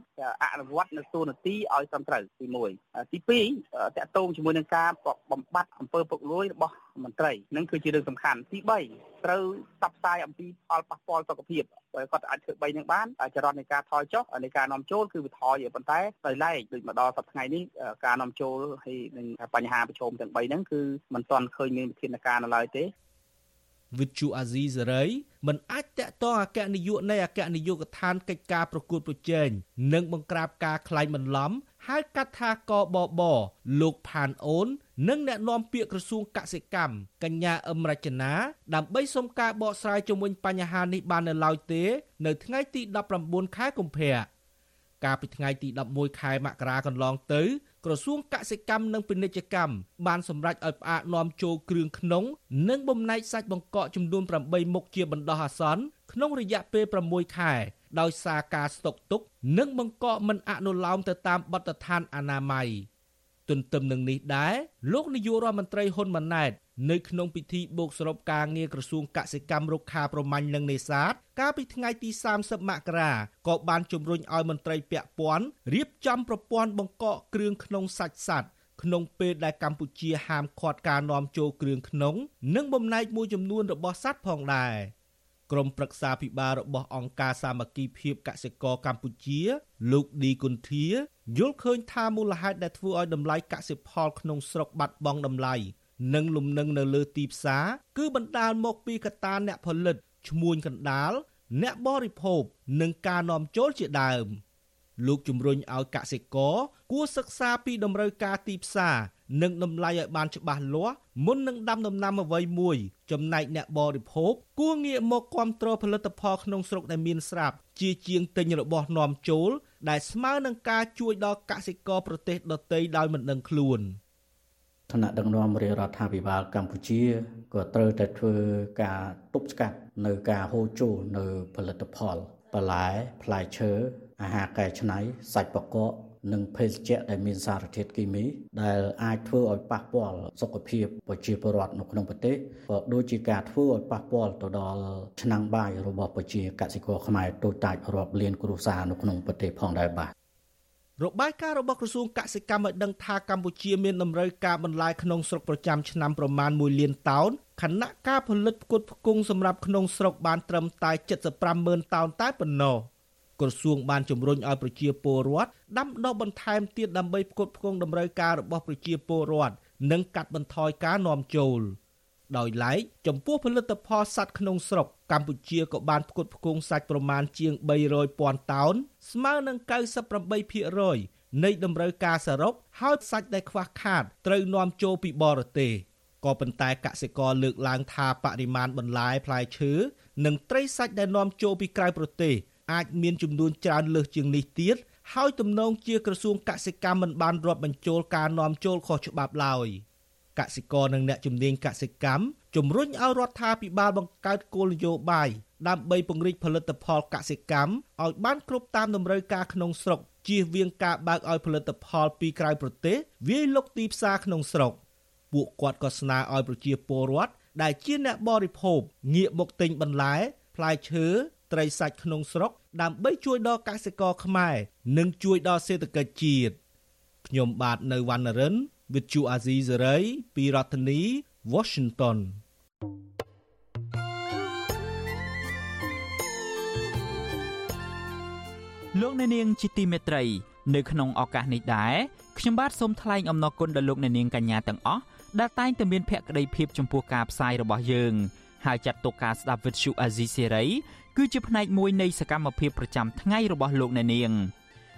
អនុវត្តនៅទូនាទីឲ្យត្រឹមត្រូវទី1ទី2តកតងជាមួយនឹងការបំបត្តិអំពើពុករលួយរបស់មន្ត្រីនឹងគឺជារឿងសំខាន់ទី3ត្រូវផ្សព្វផ្សាយអំពីផលប៉ះពាល់សុខភាពបើគាត់អាចធ្វើ3នឹងបានចរន្តនៃការថយចុះនៃការនាំចូលគឺវាថយប៉ុន្តែដោយឡែកដូចមកដល់សប្តាហ៍ថ្ងៃនេះការនាំចូលហើយនឹងបញ្ហាប្រឈមទាំង3ហ្នឹងគឺមិនទាន់ឃើញមានវិធានការនៅឡើយទេ វិទ្យុអាស៊ីសេរីមិនអាចតាក់ទងអគ្គនាយកនៃអគ្គនាយកដ្ឋានកិច្ចការប្រកួតប្រជែងនិងបង្ក្រាបការក្លែងបន្លំហៅកាត់ថាកបបលោកផានអូន និងអ្នកនាំពាក្យក្រសួងកសិកម្មកញ្ញាអឹមរចនាដើម្បីសុំការបកស្រាយជុំវិញបញ្ហានេះបាននៅឡើយទេ នៅថ្ងៃទី19ខែកុម្ភៈកាលពីថ្ងៃទី11ខែមករាកន្លងទៅ ក្រសួងកសិកម្មនិងពាណិជ្ជកម្មបានសម្រេចឲ្យផ្អាកនាំចូលគ្រឿងក្នុង និងបំណែកសាច់បង្កកចំនួន8មុខជាបណ្ដោះអាសន្នក្នុងរយៈពេល6ខែដោយសារការស្តុកទុក និងបង្កកមិនអនុលោមទៅតាមបទដ្ឋានអនាម័យទន្ទឹមនឹងនេះដែរលោកនាយករដ្ឋមន្ត្រីហ៊ុនម៉ាណែត នៅក្នុងពិធីបូកសរុបការងារក្រសួងកសិកម្មរុក្ខាប្រមាញ់និងនេសាទកាលពីថ្ងៃទី30មករាក៏បានជំរុញឲ្យមន្ត្រីពាក់ព័ន្ធរៀបចំប្រព័ន្ធបង្កកគ្រឿងក្នុងសាច់សត្វក្នុងពេលដែលកម្ពុជាហាមឃាត់ការនាំចូលគ្រឿងក្នុង និងបំណែកមួយចំនួនរបស់សត្វផងដែរក្រុមប្រឹក្សាភិបាលរបស់អង្គការសាមគ្គីភាពកសិករកម្ពុជា លោកឌីគុន្ធាយល់ឃើញថាមូលហេតុដែលធ្វើឲ្យតម្លៃកសិផលក្នុងស្រុកបាត់បង់តម្លៃ និងលំនឹងនៅលើទីផ្សារគឺបណ្ដាលមកពីកត្តាអ្នកផលិតឈ្មួញកណ្ដាលអ្នកបរិភោគនិងការនាំចូលជាដើម លោកជំរុញឲ្យកសិករគួរសិក្សាពីតម្រូវការទីផ្សារនិងតម្លៃឲ្យបានច្បាស់លាស់មុននឹងដាំដំណាំអ្វីមួយ ចំណែកអ្នកបរិភោគគួរងាកមកគ្រប់គ្រងផលិតផលក្នុងស្រុកដែលមានស្រាប់ជាជាងទិញរបស់នាំចូល ដែលស្មើនឹងការជួយដល់កសិករប្រទេសដទៃដោយមិនដឹងខ្លួន។ ឋានៈដឹកនាំរាជរដ្ឋាភិបាលកម្ពុជាក៏ត្រូវតែធ្វើការទប់ស្កាត់នៅការហូរចូលនៅផលិតផលបន្លែផ្លែឈើអាហារកែច្នៃសាច់បកកនិងភេសជ្ជៈដែលមានសារធាតុគីមី ដែលអាចធ្វើឲ្យប៉ះពាល់សុខភាពប្រជាពលរដ្ឋនៅក្នុងប្រទេសក៏ដូចជាការធ្វើឲ្យប៉ះពាល់ទៅដល់ឆ្នាំងបាយរបស់ប្រជាកសិករខ្មែរទូតាច់រាប់លានគ្រួសារនៅក្នុងប្រទេសផងដែរបាទ របាយការណ៍របស់ក្រសួងកសិកម្មឲ្យដឹងថាកម្ពុជាមានតម្រូវការបន្លែក្នុងស្រុកប្រចាំឆ្នាំប្រមាណ1លានតោនខណៈការផលិតផ្គត់ផ្គង់សម្រាប់ក្នុងស្រុកបានត្រឹមតែ75ម៉ឺនតោនតែប៉ុណ្ណោះក្រសួងបានជំរុញឲ្យប្រជាពលរដ្ឋដាំដុះបន្ថែមទៀតដើម្បីផ្គត់ផ្គង់តម្រូវការរបស់ប្រជាពលរដ្ឋនិងកាត់បន្ថយការនាំចូល ដោយឡែកចំពោះផលិតផលសត្វក្នុងស្រុក កម្ពុជាក៏បានផ្គត់ផ្គង់សាច់ប្រមាណជាង300,000តោនស្មើនឹង98%នៃតម្រូវការសរុបហើយសាច់ដែលខ្វះខាតត្រូវនាំចូលពីបរទេសក៏ប៉ុន្តែកសិករលើកឡើងថាបរិមាណបន្លែផ្លែឈើនិងត្រីសាច់ដែលនាំចូលពីក្រៅប្រទេសអាចមានចំនួនច្រើនលើសជាងនេះទៀតហើយទំនងជាក្រសួងកសិកម្មមិនបានរាប់បញ្ចូលការនាំចូលខុសច្បាប់ឡើយ កសិករនិងអ្នកជំនាញកសិកម្មជំរុញឲ្យរដ្ឋាភិបាលបង្កើតគោលនយោបាយដើម្បីពង្រីកផលិតផលកសិកម្មឲ្យបានគ្រប់តាមតម្រូវការក្នុងស្រុកជៀសវាងការបើកឲ្យផលិតផលពីក្រៅប្រទេសវាយលុកទីផ្សារក្នុងស្រុកពួកគាត់ក៏ស្នើឲ្យប្រជាពលរដ្ឋដែលជាអ្នកបរិភោគងាកមកទិញបន្លែផ្លែឈើត្រីសាច់ក្នុងស្រុក ដើម្បីជួយដល់កសិករខ្មែរនិងជួយដល់សេដ្ឋកិច្ចជាតិខ្ញុំបាទនៅវណ្ណរិន with Chu Azizi Saray ពីរដ្ឋធានី Washington លោកអ្នកនាងជាទីមេត្រី នៅក្នុងឱកាសនេះដែរខ្ញុំបាទសូមថ្លែងអំណរគុណដល់លោកអ្នកនាងកញ្ញាទាំងអស់ដែលតែងតែមានភក្ដីភាពចំពោះការផ្សាយរបស់យើងហើយចាត់ទុកការស្ដាប់វិទ្យុអាស៊ីសេរីគឺជាផ្នែកមួយនៃសកម្មភាពប្រចាំថ្ងៃរបស់លោកអ្នកនាង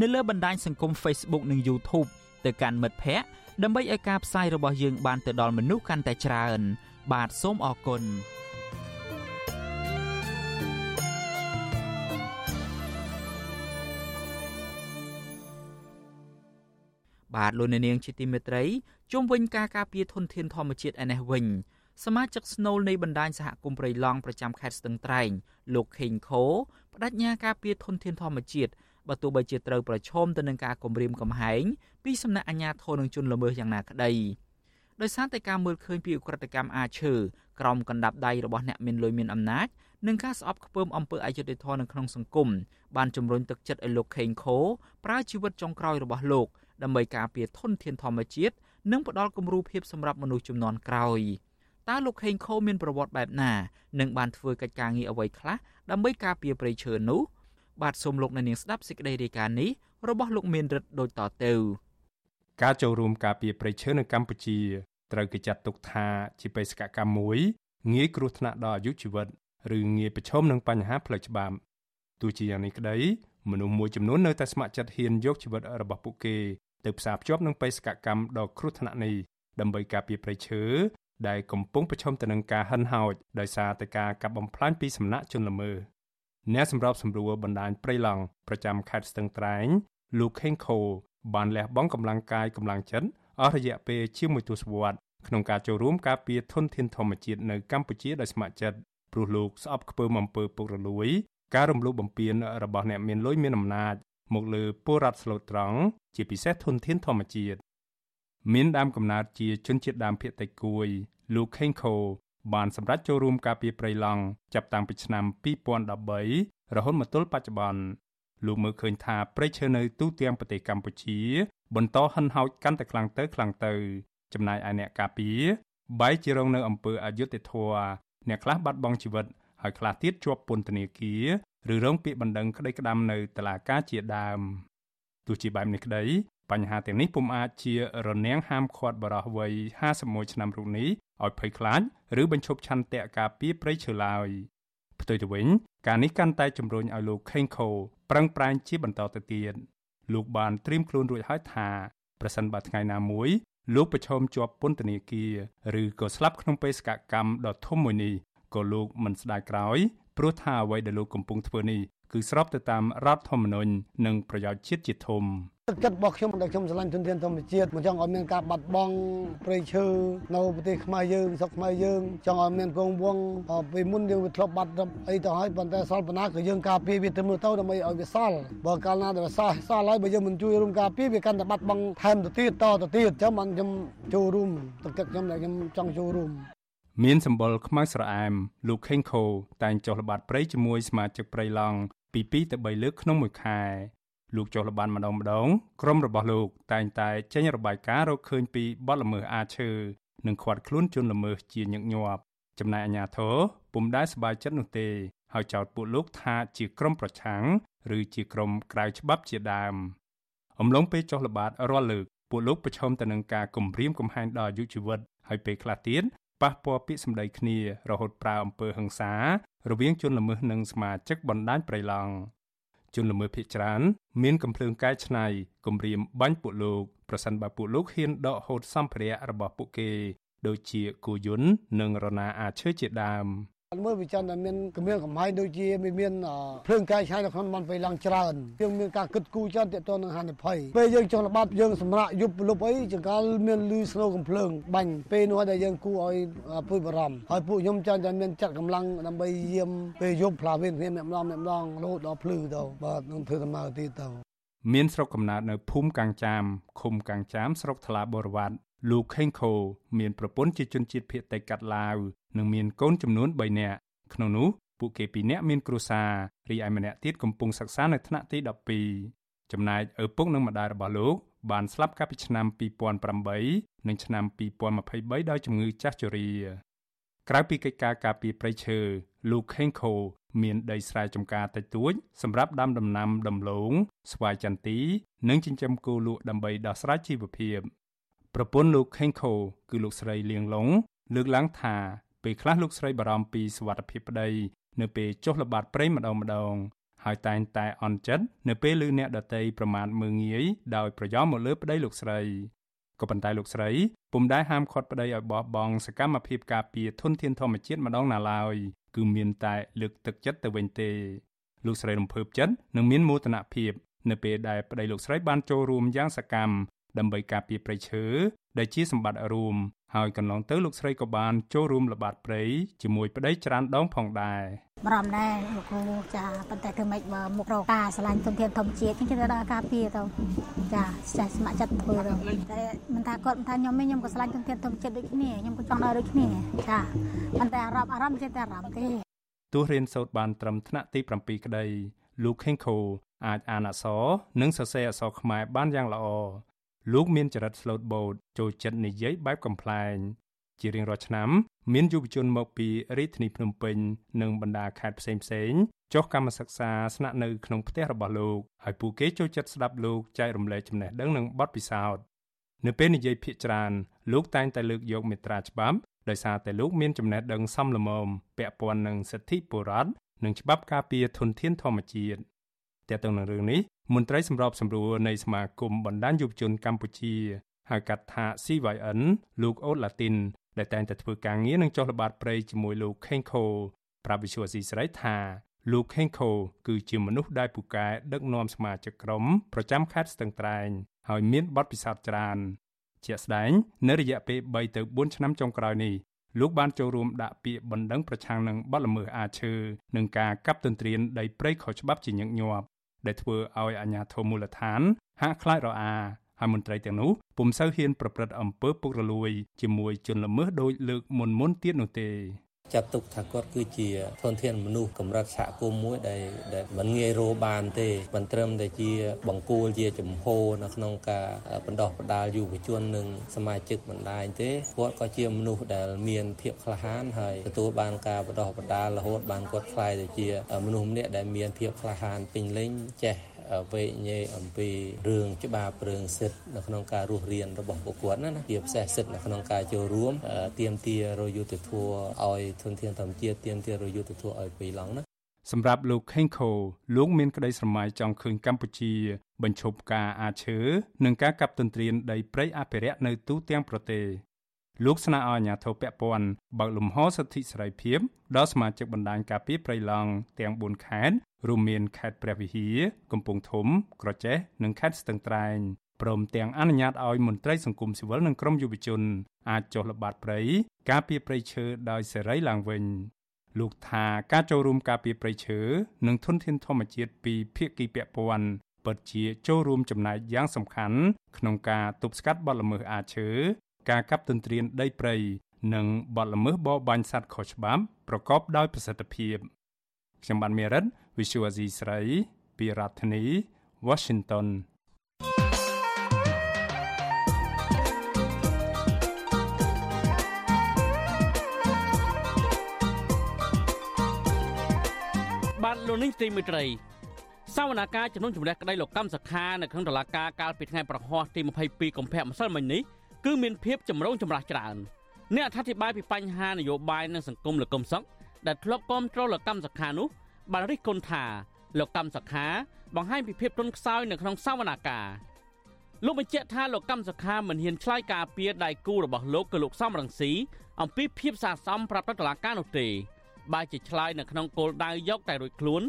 នៅលើបណ្ដាញសង្គម Facebook និង YouTube ទៅកាន់មិត្តភ័ក្តិដើម្បីឲ្យការផ្សាយរបស់យើងបានទៅដល់មនុស្សកាន់តែច្រើន បាទសូមអរគុណបាទលោកអ្នកនាងជាទីមេត្រីជុំវិញការការពារធនធានធម្មជាតិឯនេះវិញសមាជិកស្នូលនៃបណ្ដាញសហគមន៍ព្រៃឡង់ប្រចាំខេត្តស្ទឹងត្រែងលោកខេងខូបដិញ្ញាការពារធនធានធម្មជាតិ បើទោះបីជាត្រូវប្រឈមទៅនឹងការគំរាមកំហែងពីសំណាក់អាជ្ញាធរនឹងជនល្មើសយ៉ាងណាក្តីដោយសារតែការមើលឃើញពីឧក្រិដ្ឋកម្មអាឈើក្រោមកណ្ដាប់ដៃរបស់អ្នកមានលុយមានអំណាចនិងការស្អប់ខ្ពើមអំពើអយុត្តិធម៌នៅក្នុងសង្គមបានជំរុញទឹកចិត្តឲ្យលោកខេងខូប្រើជីវិតចុងក្រោយរបស់លោកដើម្បីការពារធនធានធម្មជាតិនិងផ្ដល់គំរូភាពសម្រាប់មនុស្សជំនាន់ក្រោយ។តើលោកខេងខូមានប្រវត្តិបែបណា និងបានធ្វើកិច្ចការងារអ្វីខ្លះដើម្បីការពារព្រៃឈើនោះ បាទសូមលោកអ្នកនាងស្ដាប់សេចក្តីរាយការណ៍នេះរបស់លោកមានរិទ្ធដូចតទៅការចូលរួមការពារព្រៃឈើនៅកម្ពុជាត្រូវគេចាត់ទុកថាជាបេសកកម្មមួយងាយគ្រោះថ្នាក់ដល់អាយុជីវិតឬងាយប្រឈមនឹងបញ្ហាផ្លូវច្បាប់ទោះជាយ៉ាងនេះក្តីមនុស្សមួយចំនួននៅតែស្ម័គ្រចិត្តហ៊ានយកជីវិតរបស់ពួកគេទៅផ្សារភ្ជាប់នឹងបេសកកម្មដ៏គ្រោះថ្នាក់នេះដើម្បីការពារព្រៃឈើដែលកំពុងប្រឈមទៅនឹងការហិនហោចដោយសារតែការកាប់បំផ្លាញពីសំណាក់ជនល្មើស អ្នកសម្របសម្រួលបណ្ដាញព្រៃឡង់ប្រចាំខេត្តស្ទឹងត្រែងលោកខេងខូបានលះបង់កម្លាំងកាយកម្លាំងចិត្តអស់រយៈពេលជាមួយទសវត្សរ៍ក្នុងការចូលរួមការពារធនធានធម្មជាតិនៅកម្ពុជាដោយស្ម័គ្រចិត្តព្រោះលោកស្អប់ខ្ពើមអំពើពុករលួយ ការរំលោភបំពានរបស់អ្នកមានលុយមានអំណាចមកលើពលរដ្ឋស្លូតត្រង់ជាពិសេសធនធានធម្មជាតិមានដើមកំណើតជាជនជាតិដើមភាគតិចគួយ លោកខេងខូ បានសម្រេចចូលរួមការពារព្រៃឡង់ចាប់តាំងពីឆ្នាំ2013រហូតមកទល់បច្ចុប្បន្នលោកមើលឃើញថាព្រៃឈើនៅទូទាំងប្រទេសកម្ពុជា បន្តហិនហោចកាន់តែខ្លាំងទៅខ្លាំងទៅ ចំណែកឯអ្នកការពារបែរជារងនៅអំពើអយុត្តិធម៌អ្នកខ្លះបាត់បង់ជីវិតហើយខ្លះទៀតជាប់ពន្ធនាគារឬរងពាក្យបណ្ដឹងក្តីក្តាំនៅតុលាការជាដើមទោះជាបែបនេះក្តី បញ្ហាទាំងនេះពុំអាចជារនាំងហាមឃាត់បរិះវ័យ51ឆ្នាំរូបនេះឲ្យភ័យខ្លាចឬបញ្ឈប់ឆន្ទៈការពារព្រៃឈើឡើយផ្ទុយទៅវិញការនេះកាន់តែជំរុញឲ្យលោកខេងខូប្រឹងប្រែងជាបន្តទៅទៀតលោកបានត្រៀមខ្លួនរួចហើយថាប្រសិនបើថ្ងៃណាមួយលោកប្រឈមជាប់ពន្ធនាគារឬក៏ស្លាប់ក្នុងបេសកកម្មដ៏ធំមួយនេះក៏លោកមិនស្ដាយក្រោយព្រោះថាអ្វីដែលលោកកំពុងធ្វើនេះគឺស្របទៅតាមរដ្ឋធម្មនុញ្ញនិងប្រយោជន៍ជាតិជាធំ គិតរបស់ខ្ញុំដែលខ្ញុំឆ្លាញ់ទុនធានធម្មជាតិមិនចង់ឲ្យមានការបាត់បង់ព្រៃឈើនៅប្រទេសខ្មែរយើងស្រុកខ្មែរយើងចង់ឲ្យមានគង់វង្សពេលមុនយើងវាធ្លាប់បាត់អីទៅហើយប៉ុន្តែសល់បណ្ណាក៏យើងការពារវាទៅមើលទៅដើម្បីឲ្យវាសល់បើកាលណាដែលសល់សល់ហើយបើយើងមិនជួយរួមការពារវាកាន់តែបាត់បង់ថែមទៅទៀតតទៅទៀតអញ្ចឹងបានខ្ញុំចូលរួមទឹកចិត្តខ្ញុំដែលខ្ញុំចង់ចូលរួមមានសម្បុរខ្មៅស្រអែមលោកខេងខូតែងចុះល្បាតព្រៃជាមួយសមាជិកព្រៃឡង់ពី2ទៅ3លើកក្នុងមួយខែ លោកចុះល្បានម្ដងម្ដងក្រុមរបស់លោកតែងតែចេញរបាយការណ៍រកឃើញពីបទល្មើសអាឈើនិងខ្វាត់ខ្លួនជនល្មើសជាញឹកញាប់ចំណែកអាជ្ញាធរពុំដែលសប្បាយចិត្តនោះទេហើយចោទពួកលោកថាជាក្រុមប្រឆាំងឬជាក្រុមក្រៅច្បាប់ជាដើមអំឡុងពេលចុះល្បាតរាល់លើកពួកលោកប្រឈមទៅនឹងការគំរាមកំហែងដល់អាយុជីវិតហើយពេលខ្លះទៀតប៉ះពាល់ពាក្យសម្ដីគ្នារហូតប្រើអំពើហិង្សារវាងជនល្មើសនិងសមាជិកបណ្ដាញប្រៃឡង់។ ជនល្មើសភៀកច្រើនមានកំភ្លើងកែច្នៃគំរាមបាញ់ពួកលោកប្រសិនបើពួកលោកហ៊ានដកហូតសម្ភារៈរបស់ពួកគេ ដូចជាគូយន្តនិងរណាអាឈើជាដើម មើលវិចិត្រដែលមានកម្រិតកំហែងដូចជាមានភ្លើងកាយឆាយនៅក្នុងមន្តពេលឡើងច្រើនយើងមានការគិតគូរច្រើនទាក់ទងនឹងហានិភ័យពេលយើងចង់ល្បាតយើងសម្រាប់យប់លុបអីចង្កលមានលឺស្នូកំភ្លើងបាញ់ពេលនោះដែលយើងគូឲ្យពុយបារម្ភហើយពួកខ្ញុំចាំតែមានចាត់កម្លាំងដើម្បីយាមពេលយប់ផ្លាវេនគ្នាម្ដងម្ដងរហូតដល់ភ្លឺទៅបាទនឹងធ្វើដំណើរទៀតទៅមានស្រុកកំណើតនៅភូមិកាំងចាមឃុំកាំងចាមស្រុកថ្លាបរវត្ត លោកខេងខូមានប្រពន្ធជាជនជាតិភៀតតៃកាត់ឡាវនិងមានកូនចំនួន3នាក់ក្នុងនោះពួកគេពីរនាក់មានគ្រួសាររីឯម្នាក់ទៀតកំពុងសិក្សានៅថ្នាក់ទី12ចំណែកឪពុកនិងម្ដាយរបស់លោកបានស្លាប់កាលពីឆ្នាំ2008និងឆ្នាំ2023ដោយជំងឺចាស់ជរាក្រៅពីកិច្ចការការពារព្រៃឈើលោកខេងខូមានដីស្រែចម្ការតិចតួចសម្រាប់ដាំដំណាំដំឡូងស្វាយចន្ទី និងចិញ្ចឹមគោលក់ដើម្បីដោះស្រាយជីវភាព ប្រពន្ធលោកខេងខូគឺលោកស្រីលៀងឡុងលើកឡើងថាពេលខ្លះលោកស្រីបារម្ភពីសុវត្ថិភាពប្តីនៅពេលចុះល្បាតព្រៃម្ដងម្ដងហើយតែងតែអន់ចិត្តនៅពេលឮអ្នកដតីប្រមាថមើងងាយដោយប្រយោលមកលើប្តីលោកស្រីក៏ប៉ុន្តែលោកស្រីពុំដែលហាមឃាត់ប្តីឲ្យបោះបង់សកម្មភាពការពារធនធានធម្មជាតិម្ដងណាឡើយគឺមានតែលើកទឹកចិត្តទៅវិញទេលោកស្រីរំភើបចិត្តនិងមានមោទនភាពនៅពេលដែលប្តីលោកស្រីបានចូលរួមយ៉ាងសកម្ម ដើម្បីការពារព្រៃឈើដែលជាសម្បត្តិរួមហើយកន្លងទៅលោកស្រីក៏បានចូលរួមល្បាតព្រៃជាមួយប្តីច្រើនដងផងដែរបារម្ភដែរលោកគ្រូចាប៉ុន្តែធ្វើម៉េចបើមុខរកការឆ្លាញ់ទុនធានធម្មជាតិខ្ញុំគិតថាការពារទៅចាចេះស្ម័គ្រចិត្តធ្វើទៅតែមិនថាគាត់មិនថាខ្ញុំទេខ្ញុំក៏ឆ្លាញ់ទុនធានធម្មជាតិដូចគ្នាខ្ញុំក៏ចង់ដល់ដូចគ្នាចាប៉ុន្តែអារម្មណ៍អារម្មណ៍ចេះតែអារម្មណ៍ទេទោះរៀនសូត្របានត្រឹមថ្នាក់ទី7ក្តីលោកខេងខូអាចអានអក្សរនិងសរសេរអក្សរខ្មែរបានយ៉ាងល្អ លោកមានចរិត slow boat ចូលចិត្តនិយាយបែបកំ pl ែងជារៀងរាល់ឆ្នាំ មានយុវជនមកពីរាជធានីភ្នំពេញនិងបណ្ដាខេត្តផ្សេងផ្សេងចុះកម្មសិក្សាស្នាក់នៅក្នុងផ្ទះរបស់លោកហើយពួកគេចូលចិត្តស្ដាប់លោកចែករំលែកចំណេះដឹងនិងបទពិសោធន៍នៅពេលនិយាយភាកច្រើនលោកតែងតែលើកយកមេត្រាច្បាប់ដោយសារតែលោកមានចំណេះដឹងសមល្មមពាក់ព័ន្ធនឹងសិទ្ធិបុរដ្ឋនិងច្បាប់ការពារធនធានធម្មជាតិទាក់ទងនឹងរឿងនេះ មន្ត្រីសម្របសម្រួលនៃសមាគមបណ្ដាញយុវជនកម្ពុជាហៅកាត់ថា CYN លោកអូតឡាទីនដែលតែងតែធ្វើការងារនឹងចុះល្បាតព្រៃជាមួយលោកខេងខូប្រាប់វិសុវស៊ីស្រីថាលោកខេងខូគឺជាមនុស្សដែលពូកែដឹកនាំសមាជិកក្រុមប្រចាំខេត្តស្ទឹងត្រែងហើយមានបទពិសោធន៍ច្រើនជាក់ស្ដែងនៅរយៈពេល3ទៅ4ឆ្នាំចុងក្រោយនេះលោកបានចូលរួមដាក់ពាក្យបណ្ដឹងប្រឆាំងនឹងបទល្មើសអាឈើនិងការកាប់ទន្ទ្រានដីព្រៃខុសច្បាប់ជាញឹកញាប់ ដែលធ្វើឲ្យអាជ្ញាធរមូលដ្ឋានហាក់ខ្លាចរអាហើយមន្ត្រីទាំងនោះពុំសូវហ៊ានប្រព្រឹត្តអំពើពុករលួយជាមួយជនល្មើសដោយលើកមុនមុនទៀតនោះទេ ចាត់ទុកថាគាត់គឺជាធនធានមនុស្សកម្រិតសហគមន៍មួយដែលដែលមិនងាយរកបានទេមិនត្រឹមតែជាបង្គោលជាចំហនៅក្នុងការបណ្ដោះបណ្ដាលយុវជននិងសមាជិកបណ្ដាញទេគាត់ក៏ជាមនុស្សដែលមានភាពក្លាហានហើយទទួលបានការបណ្ដោះបណ្ដាលរហូតបានគាត់ខ្លាយទៅជាមនុស្សម្នាក់ដែលមានភាពក្លាហានពេញលេញចេះ វែកញែកអំពីរឿងច្បាប់រឿងសិទ្ធិនៅក្នុងការរស់រានរបស់ពួកគាត់ណាណាជាពិសេសសិទ្ធិនៅក្នុងការចូលរួមទៀមទារយុទ្ធធរឲ្យធនធានធម្មជាតិទៀមទារយុទ្ធធរឲ្យពីឡងណាសម្រាប់លោក Kenko លោកមានក្តីស្រមៃចង់ឃើញកម្ពុជា បញ្ឈប់ការអាឈើនិងការកាប់ទន្ទ្រានដីព្រៃអភិរក្សនៅទូទាំងប្រទេសលោកស្នើឲ្យអាជ្ញាធរពាក់ព័ន្ធបើកលំហសិទ្ធិសេរីភាពដល់សមាជិកបណ្ដាញការពារព្រៃឡង់ទាំង4ខេត្ត រួមមានខេត្តព្រះវិហារកំពង់ធំ ក្រចេះនិងខេត្តស្ទឹងត្រែងព្រមទាំងអនុញ្ញាតឲ្យមន្ត្រីសង្គមស៊ីវិលនិងក្រមយុវជន អាចចុះល្បាតព្រៃការពារព្រៃឈើដោយសេរីឡើងវិញលោកថាការចូលរួមការពារព្រៃឈើនិងធនធានធម្មជាតិពីភាគីពាក់ព័ន្ធពិតជាចូលរួមចំណែកយ៉ាងសំខាន់ក្នុងការទប់ស្កាត់បទល្មើសអាឈើការកាប់ទន្ទ្រានដីព្រៃនិងបទល្មើសបរបាញ់សត្វខុសច្បាប់ប្រកបដោយប្រសិទ្ធភាពខ្ញុំបានមេរិត Visual Asia ស្រីពីរដ្ឋធានី Washington បាទលោកនេះទីមេត្រីសវនកម្មជំនុំជម្រះក្តីលោកកម្មសខានៅក្នុងតុលាការកាលពីថ្ងៃប្រហោះទី22កុម្ភៈម្សិលមិញនេះគឺមានភាពចម្រូងចម្រាសច្រើនអ្នកអធិប្បាយពីបញ្ហានយោបាយនិងសង្គមលោកកឹមសុខដែលធ្លាប់គាំទ្រលោកកម្មសខានោះ បានរិះគន់ថាលោកកម្មសខាបង្ហាញពីភាពទន់ខ្សោយនៅក្នុងសវនកម្មលោកបញ្ជាក់ថាលោកកម្មសខាមិនហ៊ានឆ្លើយការពៀដៃគូរបស់លោកគឺលោកសំរងស៊ីអំពីភាពសាសមប្រាប់តុលាការនោះទេបើជាឆ្លើយនៅក្នុងគោលដៅយកតែរួចខ្លួន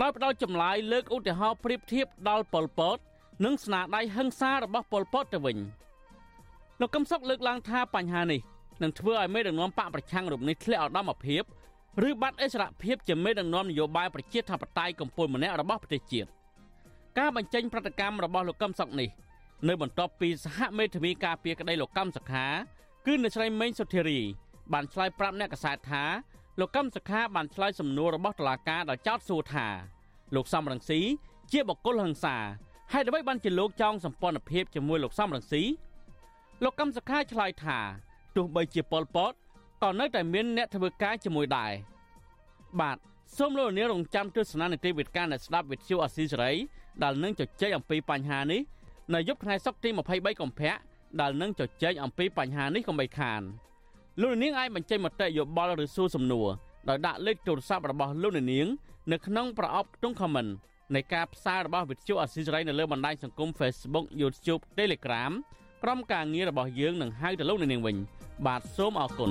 ដោយផ្ដោតចម្លើយលើកឧទាហរណ៍ប្រៀបធៀបដល់ប៉ុលពត និងស្នាដៃហិង្សារបស់ប៉ុលពតទៅវិញលោកកឹមសុខលើកឡើងថាបញ្ហានេះនឹងធ្វើឲ្យមេដឹកនាំបកប្រឆាំងរូបនេះធ្លាក់ឧត្តមភាព ឬបាត់អិសរភាពជាមេដឹកនាំនយោបាយប្រជាធិបតេយ្យកម្ពុជាម្នាក់របស់ប្រទេសជាតិការបញ្ចេញប្រតិកម្មរបស់លោកកឹមសុខនេះនៅបន្ទាប់ពីសហមេធាវីការពារក្តីលោកកឹមសុខា គឺអ្នកស្រីមេងសុធារី បានឆ្លើយប្រាប់អ្នកកសែតថាលោកកឹមសុខាបានឆ្លើយសំណួររបស់តុលាការដោយចោទសួរថាលោកសំរងស៊ីជាបុគ្គលហិង្សាហើយអ្វីបានជាលោកចង់សម្ព័ន្ធភាពជាមួយលោកសំរងស៊ីលោកកឹមសុខាឆ្លើយថាទោះបីជាប៉ុលពត ក៏នៅតែមានអ្នកធ្វើការជាមួយដែរបាទសូមលោកនាងរងចាំទស្សនានីតិវិទ្យាអ្នកស្ដាប់វិទ្យុអស៊ីសេរីដែលនឹងជជែកអំពីបញ្ហានេះនៅយប់ថ្ងៃសុក្រទី23កុម្ភៈដែលនឹងជជែកអំពីបញ្ហានេះកុំបីខានលោកនាងអាចបញ្ចេញមតិយោបល់ឬសួរសំណួរដោយដាក់លេខទូរស័ព្ទរបស់លោកនាង នៅក្នុងប្រអប់ក្នុង comment នៃការផ្សាយរបស់វិទ្យុអស៊ីសេរីនៅលើបណ្ដាញសង្គម Facebook YouTube Telegram ក្រុមការងាររបស់យើងនឹងហៅទៅលោកនាងវិញ បាទសូមអរគុណ